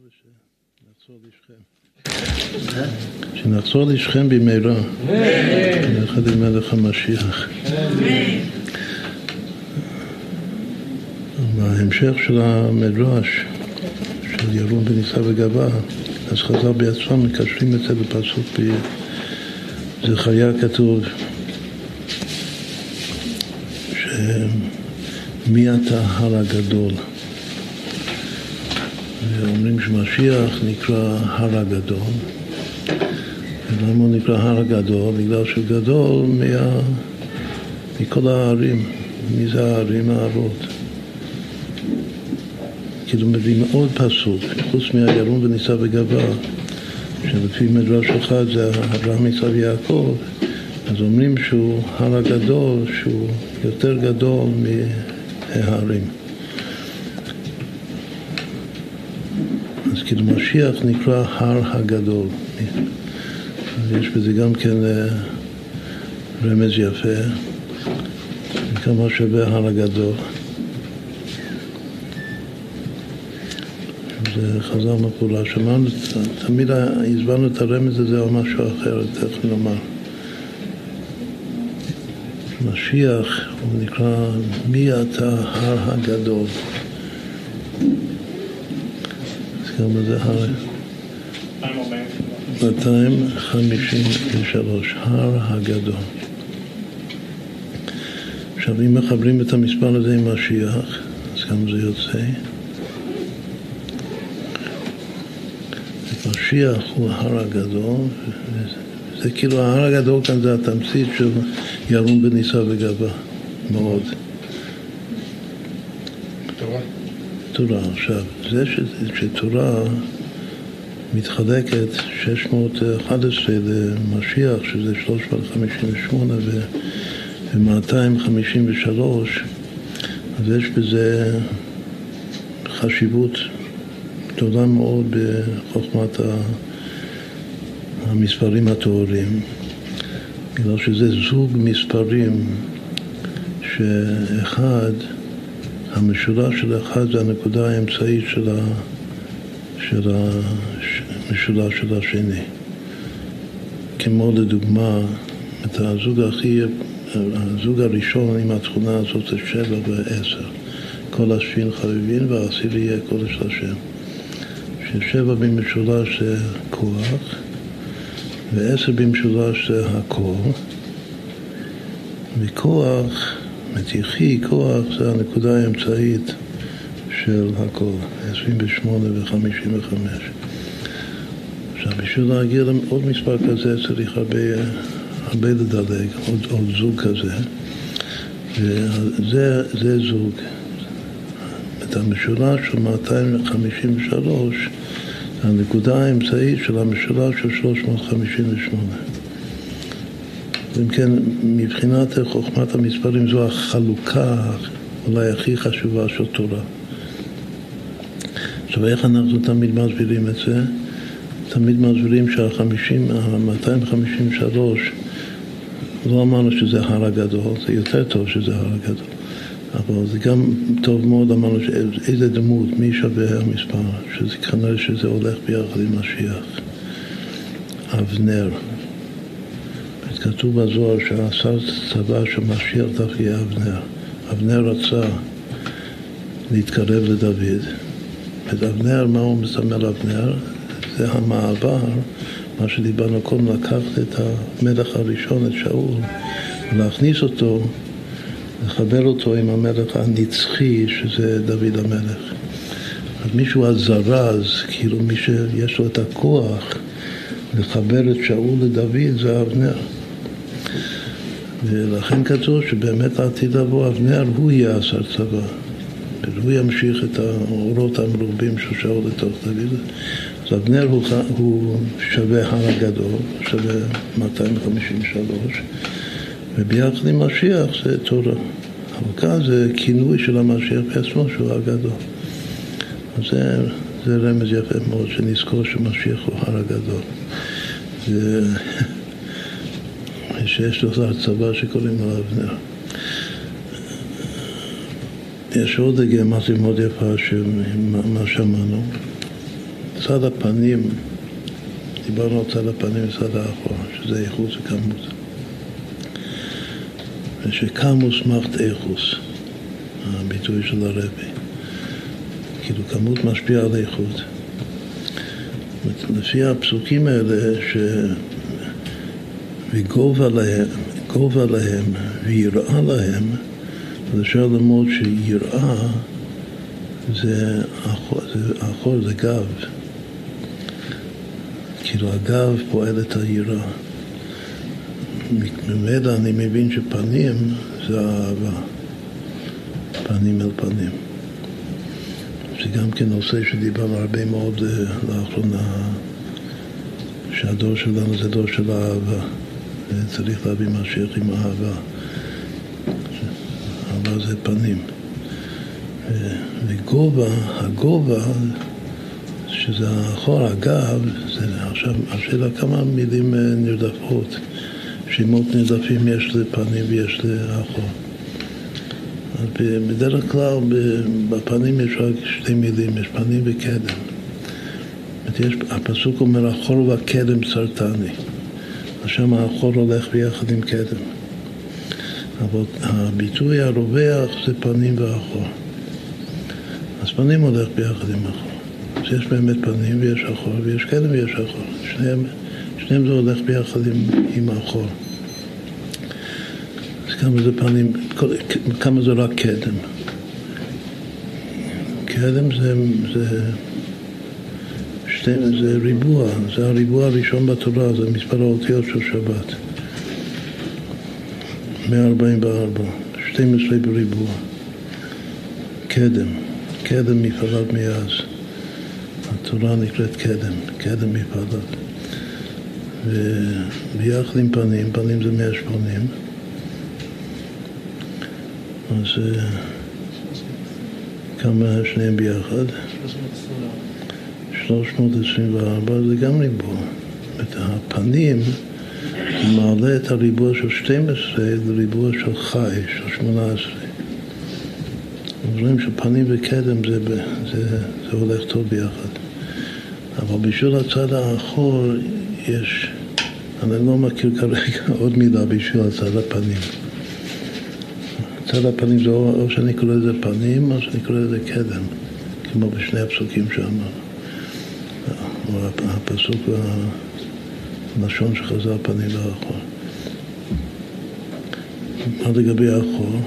ושנחזור לשכם. שנחזור לשכם במהרה. יחד עם מלך המשיח. בהמשך של המדרש של ירון בניסה וגבה, אז חז"ל בעצמם מקשרים את זה בפסוק בזכריה כתוב שמי אתה הר הגדול? ואומרים שמשיח נקרא הר הגדול. ולמה הוא נקרא הר הגדול? בגלל שהוא גדול מה... מכל הערים. מי זה הערים הערות? כאילו מביאים עוד פסוק, חוץ מהירום ונישא וגבה, שלפי מדרש אחד זה אברהם, יצחק ויעקב, אז אומרים שהוא הר הגדול, שהוא יותר גדול מההרים. כאילו משיח נקרא הר הגדול. יש בזה גם כן אה, רמז יפה, כמה שווה הר הגדול. זה חזר מפעולה. שמענו, תמיד הסברנו את הרמז הזה על משהו אחר, תכף נאמר. משיח, הוא נקרא מי אתה הר הגדול. אז כמה זה הר? 253, הר הגדול. עכשיו, אם מחברים את המספר הזה עם משיח, אז כמה זה יוצא? משיח הוא ההר הגדול, זה כאילו ההר הגדול כאן זה התמצית של ירום בנישא וגבה, מאוד. תורה. תורה. עכשיו, זה ש, שתורה מתחלקת 611 למשיח, שזה 358 ו-253, אז יש בזה חשיבות גדולה מאוד בחוכמת המספרים הטהורים, בגלל שזה זוג מספרים שאחד, המשולש של אחד זה הנקודה האמצעית של, המשולש של השני. כמו לדוגמה, את הזוג הכי, הזוג הראשון עם התכונה הזאת זה שבע ועשר. כל השין חביבין והעשירי יהיה קודש לשם. ששבע במשולש זה כוח, ועשר במשולש זה הכל, וכוח, מתיחי, כוח זה הנקודה האמצעית של הכל, 28 ו-55. עכשיו, בשביל להגיע לעוד מספר כזה צריך הרבה, הרבה לדלג, עוד, עוד זוג כזה, וזה זוג. את המשולש של 253 הנקודה האמצעית של המשולש של 358. אם כן, מבחינת חוכמת המספרים זו החלוקה אולי הכי חשובה של תורה. עכשיו, איך אנחנו תמיד מסבירים את זה? תמיד מסבירים שה-50, ה-253, לא אמרנו שזה הר הגדול, זה יותר טוב שזה הר הגדול. אבל זה גם טוב מאוד אמרנו איזה דמות, מי שווה המספר, שזה כנראה שזה הולך ביחד עם משיח. אבנר. כתוב בזוהר שעשה צבא של משיח דווקא יהיה אבנר. אבנר רצה להתקרב לדוד. את אבנר, מה הוא מסמל אבנר? זה המעבר, מה שדיברנו קודם, לקחת את המלך הראשון, את שאול, ולהכניס אותו לחבר אותו עם המלך הנצחי, שזה דוד המלך. אז מישהו הזרז, כאילו מי שיש לו את הכוח לחבר את שאול לדוד, זה אבנר. ולכן כתוב שבאמת העתיד לבוא אבנר, הוא יהיה השר צבא. והוא ימשיך את האורות המרובים של שאול לתוך דוד. אז אבנר הוא, הוא שווה הר הגדול, שווה 253. וביחד עם משיח זה תורה. כאן זה כינוי של המשיח בעצמו שהוא הגדול. אז זה, זה רמז יפה מאוד, שנזכור שמשיח הוא הר הגדול. זה, שיש לו צבא שקוראים לו אבנר. יש עוד גרמטיה מאוד יפה שמה שמענו. צד הפנים, דיברנו על צד הפנים וצד האחור, שזה איכות וכמות. ושקמוס מחט איכוס, הביטוי של הרבי. כאילו כמות משפיעה על איכות. לפי הפסוקים האלה, ש... וגובה להם, גובה להם ויראה להם, אז אפשר ללמוד שיראה זה אחור, זה, אחור, זה גב. כאילו הגב פועל את היראה. ממילא אני מבין שפנים זה אהבה, פנים אל פנים. זה גם כן נושא שדיברנו הרבה מאוד אה, לאחרונה, שהדור שלנו זה דור של אהבה. צריך להביא משיח עם אהבה. אהבה זה פנים. וגובה, הגובה, שזה האחור, הגב, זה עכשיו, השאלה כמה מילים אה, נרדפות, שמות נרדפים יש לפנים ויש לאחור. אז בדרך כלל בפנים יש רק שתי מילים, יש פנים וקדם. יש, הפסוק אומר, החור והקדם סרטני. שם החור הולך ביחד עם קדם. אבל הביטוי הרווח זה פנים ואחור. אז פנים הולך ביחד עם אחור. אז יש באמת פנים ויש אחור, ויש קדם ויש אחור. שניהם, שניהם זה הולך ביחד עם, עם אחור. אז כמה זה פנים, כמה זה רק קדם. קדם זה, זה, שתי, זה ריבוע, זה הריבוע הראשון בתורה, זה מספר האותיות של שבת. 144, 12 בריבוע. קדם, קדם מפעליו מאז. התורה נקראת קדם, קדם מפעליו. וביחד עם פנים, פנים זה 180. אז אה, כמה שניהם ביחד? 324 זה גם ריבוע. את הפנים מעלה את הריבוע של 12 לריבוע של חי, של 18. אומרים שפנים וקדם זה, זה, זה הולך טוב ביחד. אבל בשביל הצד האחור יש, אני לא מכיר כרגע עוד מילה בשביל הצד הפנים. צד הפנים זה או שאני קורא לזה פנים או שאני קורא לזה קדם, כמו בשני הפסוקים שאמרנו. הפסוק והלשון שחזר פנים לאחור. מה לגבי האחור?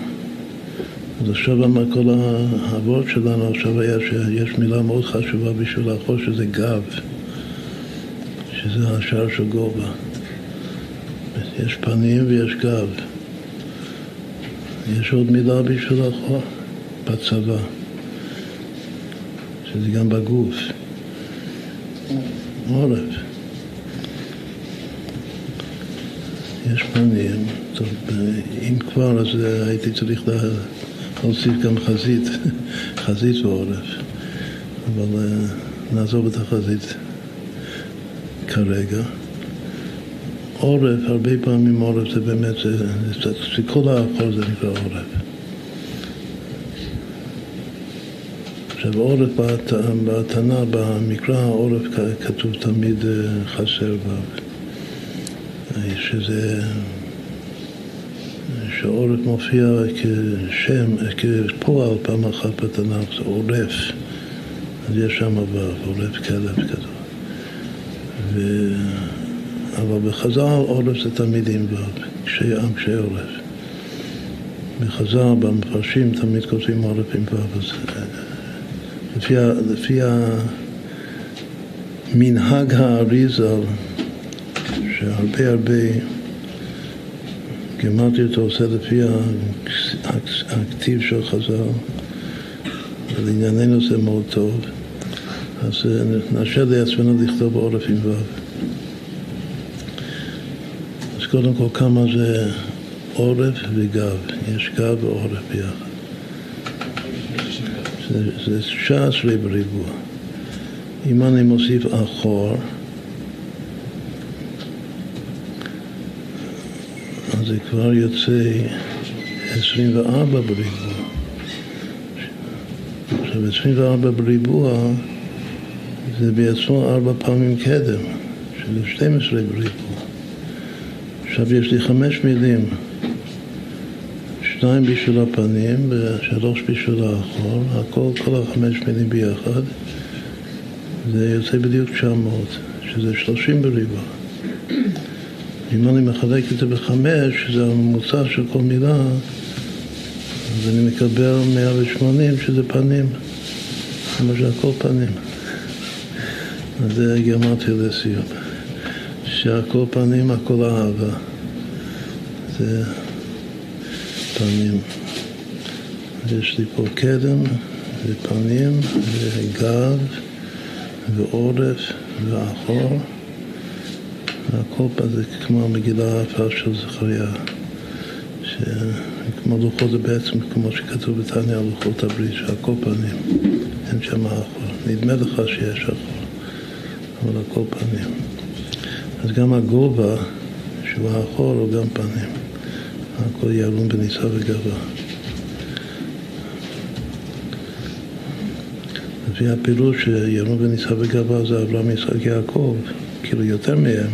אז עכשיו כל העבוד שלנו עכשיו היה שיש מילה מאוד חשובה בשביל האחור שזה גב, שזה השער של גובה. יש פנים ויש גב. יש עוד מילה בשביל האחור, בצבא, שזה גם בגוף. עורף. יש פנים, טוב, אם כבר אז הייתי צריך להוסיף גם חזית, חזית ועורף, אבל אה, נעזוב את החזית כרגע. עורף, הרבה פעמים עורף זה באמת, זה, זה, זה כל האחור זה נקרא עורף. עכשיו עורף בתנא, במקרא העורף כתוב תמיד אה, חסר ו', שזה, שעורף מופיע כשם, כפועל פעם אחת בתנ"ך, זה עורף, אז יש שם ו', עורף כלב כתוב. ו... אבל בחז"ל עורף זה תמיד עם ו', קשי עם, קשי עורף. בחז"ל, במפרשים, תמיד כותבים עורף עם ו', אז לפי, לפי מנהג האריזל, שהרבה הרבה גימטריות עושה לפי הכתיב של חז"ל, ולענייננו זה מאוד טוב, אז נרשה לעצמנו לכתוב עורף עם ו'. אז קודם כל כמה זה עורף וגב, יש גב ועורף ביחד. זה, זה ש"ס בריבוע. אם אני מוסיף אחור, אז זה כבר יוצא 24 בריבוע. עכשיו 24 בריבוע זה בעצמו ארבע פעמים קדם, שזה 12 בריבוע. עכשיו יש לי חמש מילים. שניים בשביל הפנים ושלוש בשביל האחור, הכל, כל החמש מילים ביחד, זה יוצא בדיוק 900, שזה 30 בריבוע. אם אני מחלק את זה בחמש, שזה הממוצע של כל מילה, אז אני מקבל 180 שזה פנים, למשל הכל פנים. אז זה גרמטיה לסיום. שהכל פנים, הכל אהבה. זה פנים. יש לי פה קדם ופנים וגב ועורף ואחור. והכל פה זה כמו המגילה היפה של זכריה שכמו לוחות זה בעצם כמו שכתוב בתניא לוחות הברית שהכל פנים אין שם אחור נדמה לך שיש אחור אבל הכל פנים אז גם הגובה שהוא האחור הוא גם פנים הכל ירום בניסה וגבה לפי הפירוש שירום ונישא וגבה זה אברהם, יצחק, יעקב, כאילו יותר מהם.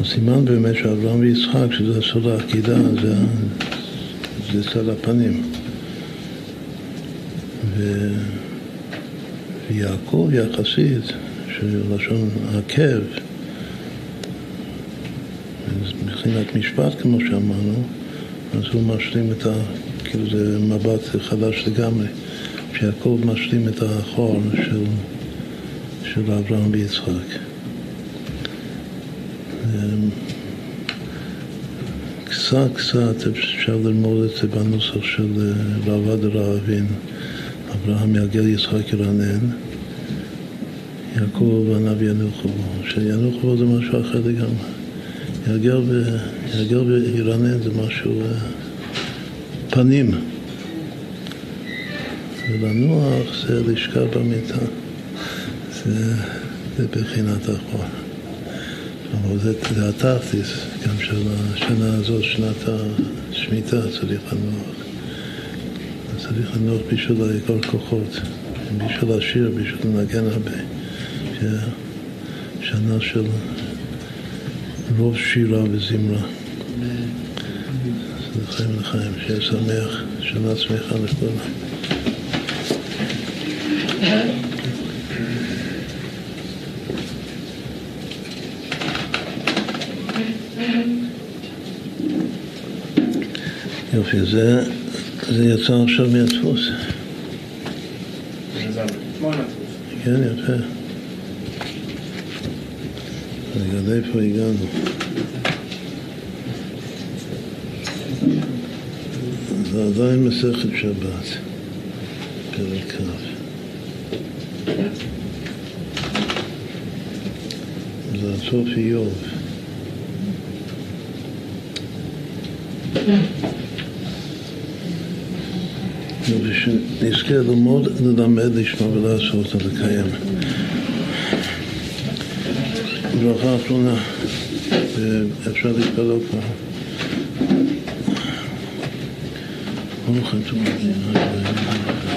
הסימן באמת שאברהם ויצחק, שזה סוד העקידה, זה, זה צד הפנים. ו... ויעקב יחסית, שלשון עקב, מבחינת משפט כמו שאמרנו, אז הוא משלים את ה... כאילו זה מבט חדש לגמרי. שיעקב משלים את החור של, של אברהם ויצחק. אמ, קצת קצת אפשר ללמוד את זה בנוסח של אה, רב אדר האבין, אברהם יגל יצחק ירנן, יעקב עניו ינוחו שינוחו זה משהו אחר לגמרי. יגל וירנן זה משהו אה, פנים. ולנוח זה לשכב במיטה. זה, זה בחינת החור. אבל זה, זה התכלס, גם של השנה הזאת, שנת השמיטה, צריך לנוח. צריך לנוח בשביל לאגור כוחות, בשביל לשיר, בשביל לנגן הרבה. שנה של רוב שירה וזמרה. לחיים לחיים, שיהיה שמח, שנה שמחה לכולם. יופי, זה, זה יצא עכשיו מהדפוס. כן, יפה. רגע, לאיפה הגענו? זה עדיין מסכת שבת, פרק כ'. זה הסוף איוב. ושנזכה ללמוד, ללמד, לשמוע ולעשות, ולקיים. ברכה אחרונה, אפשר להתפלל כבר. ברוך אתה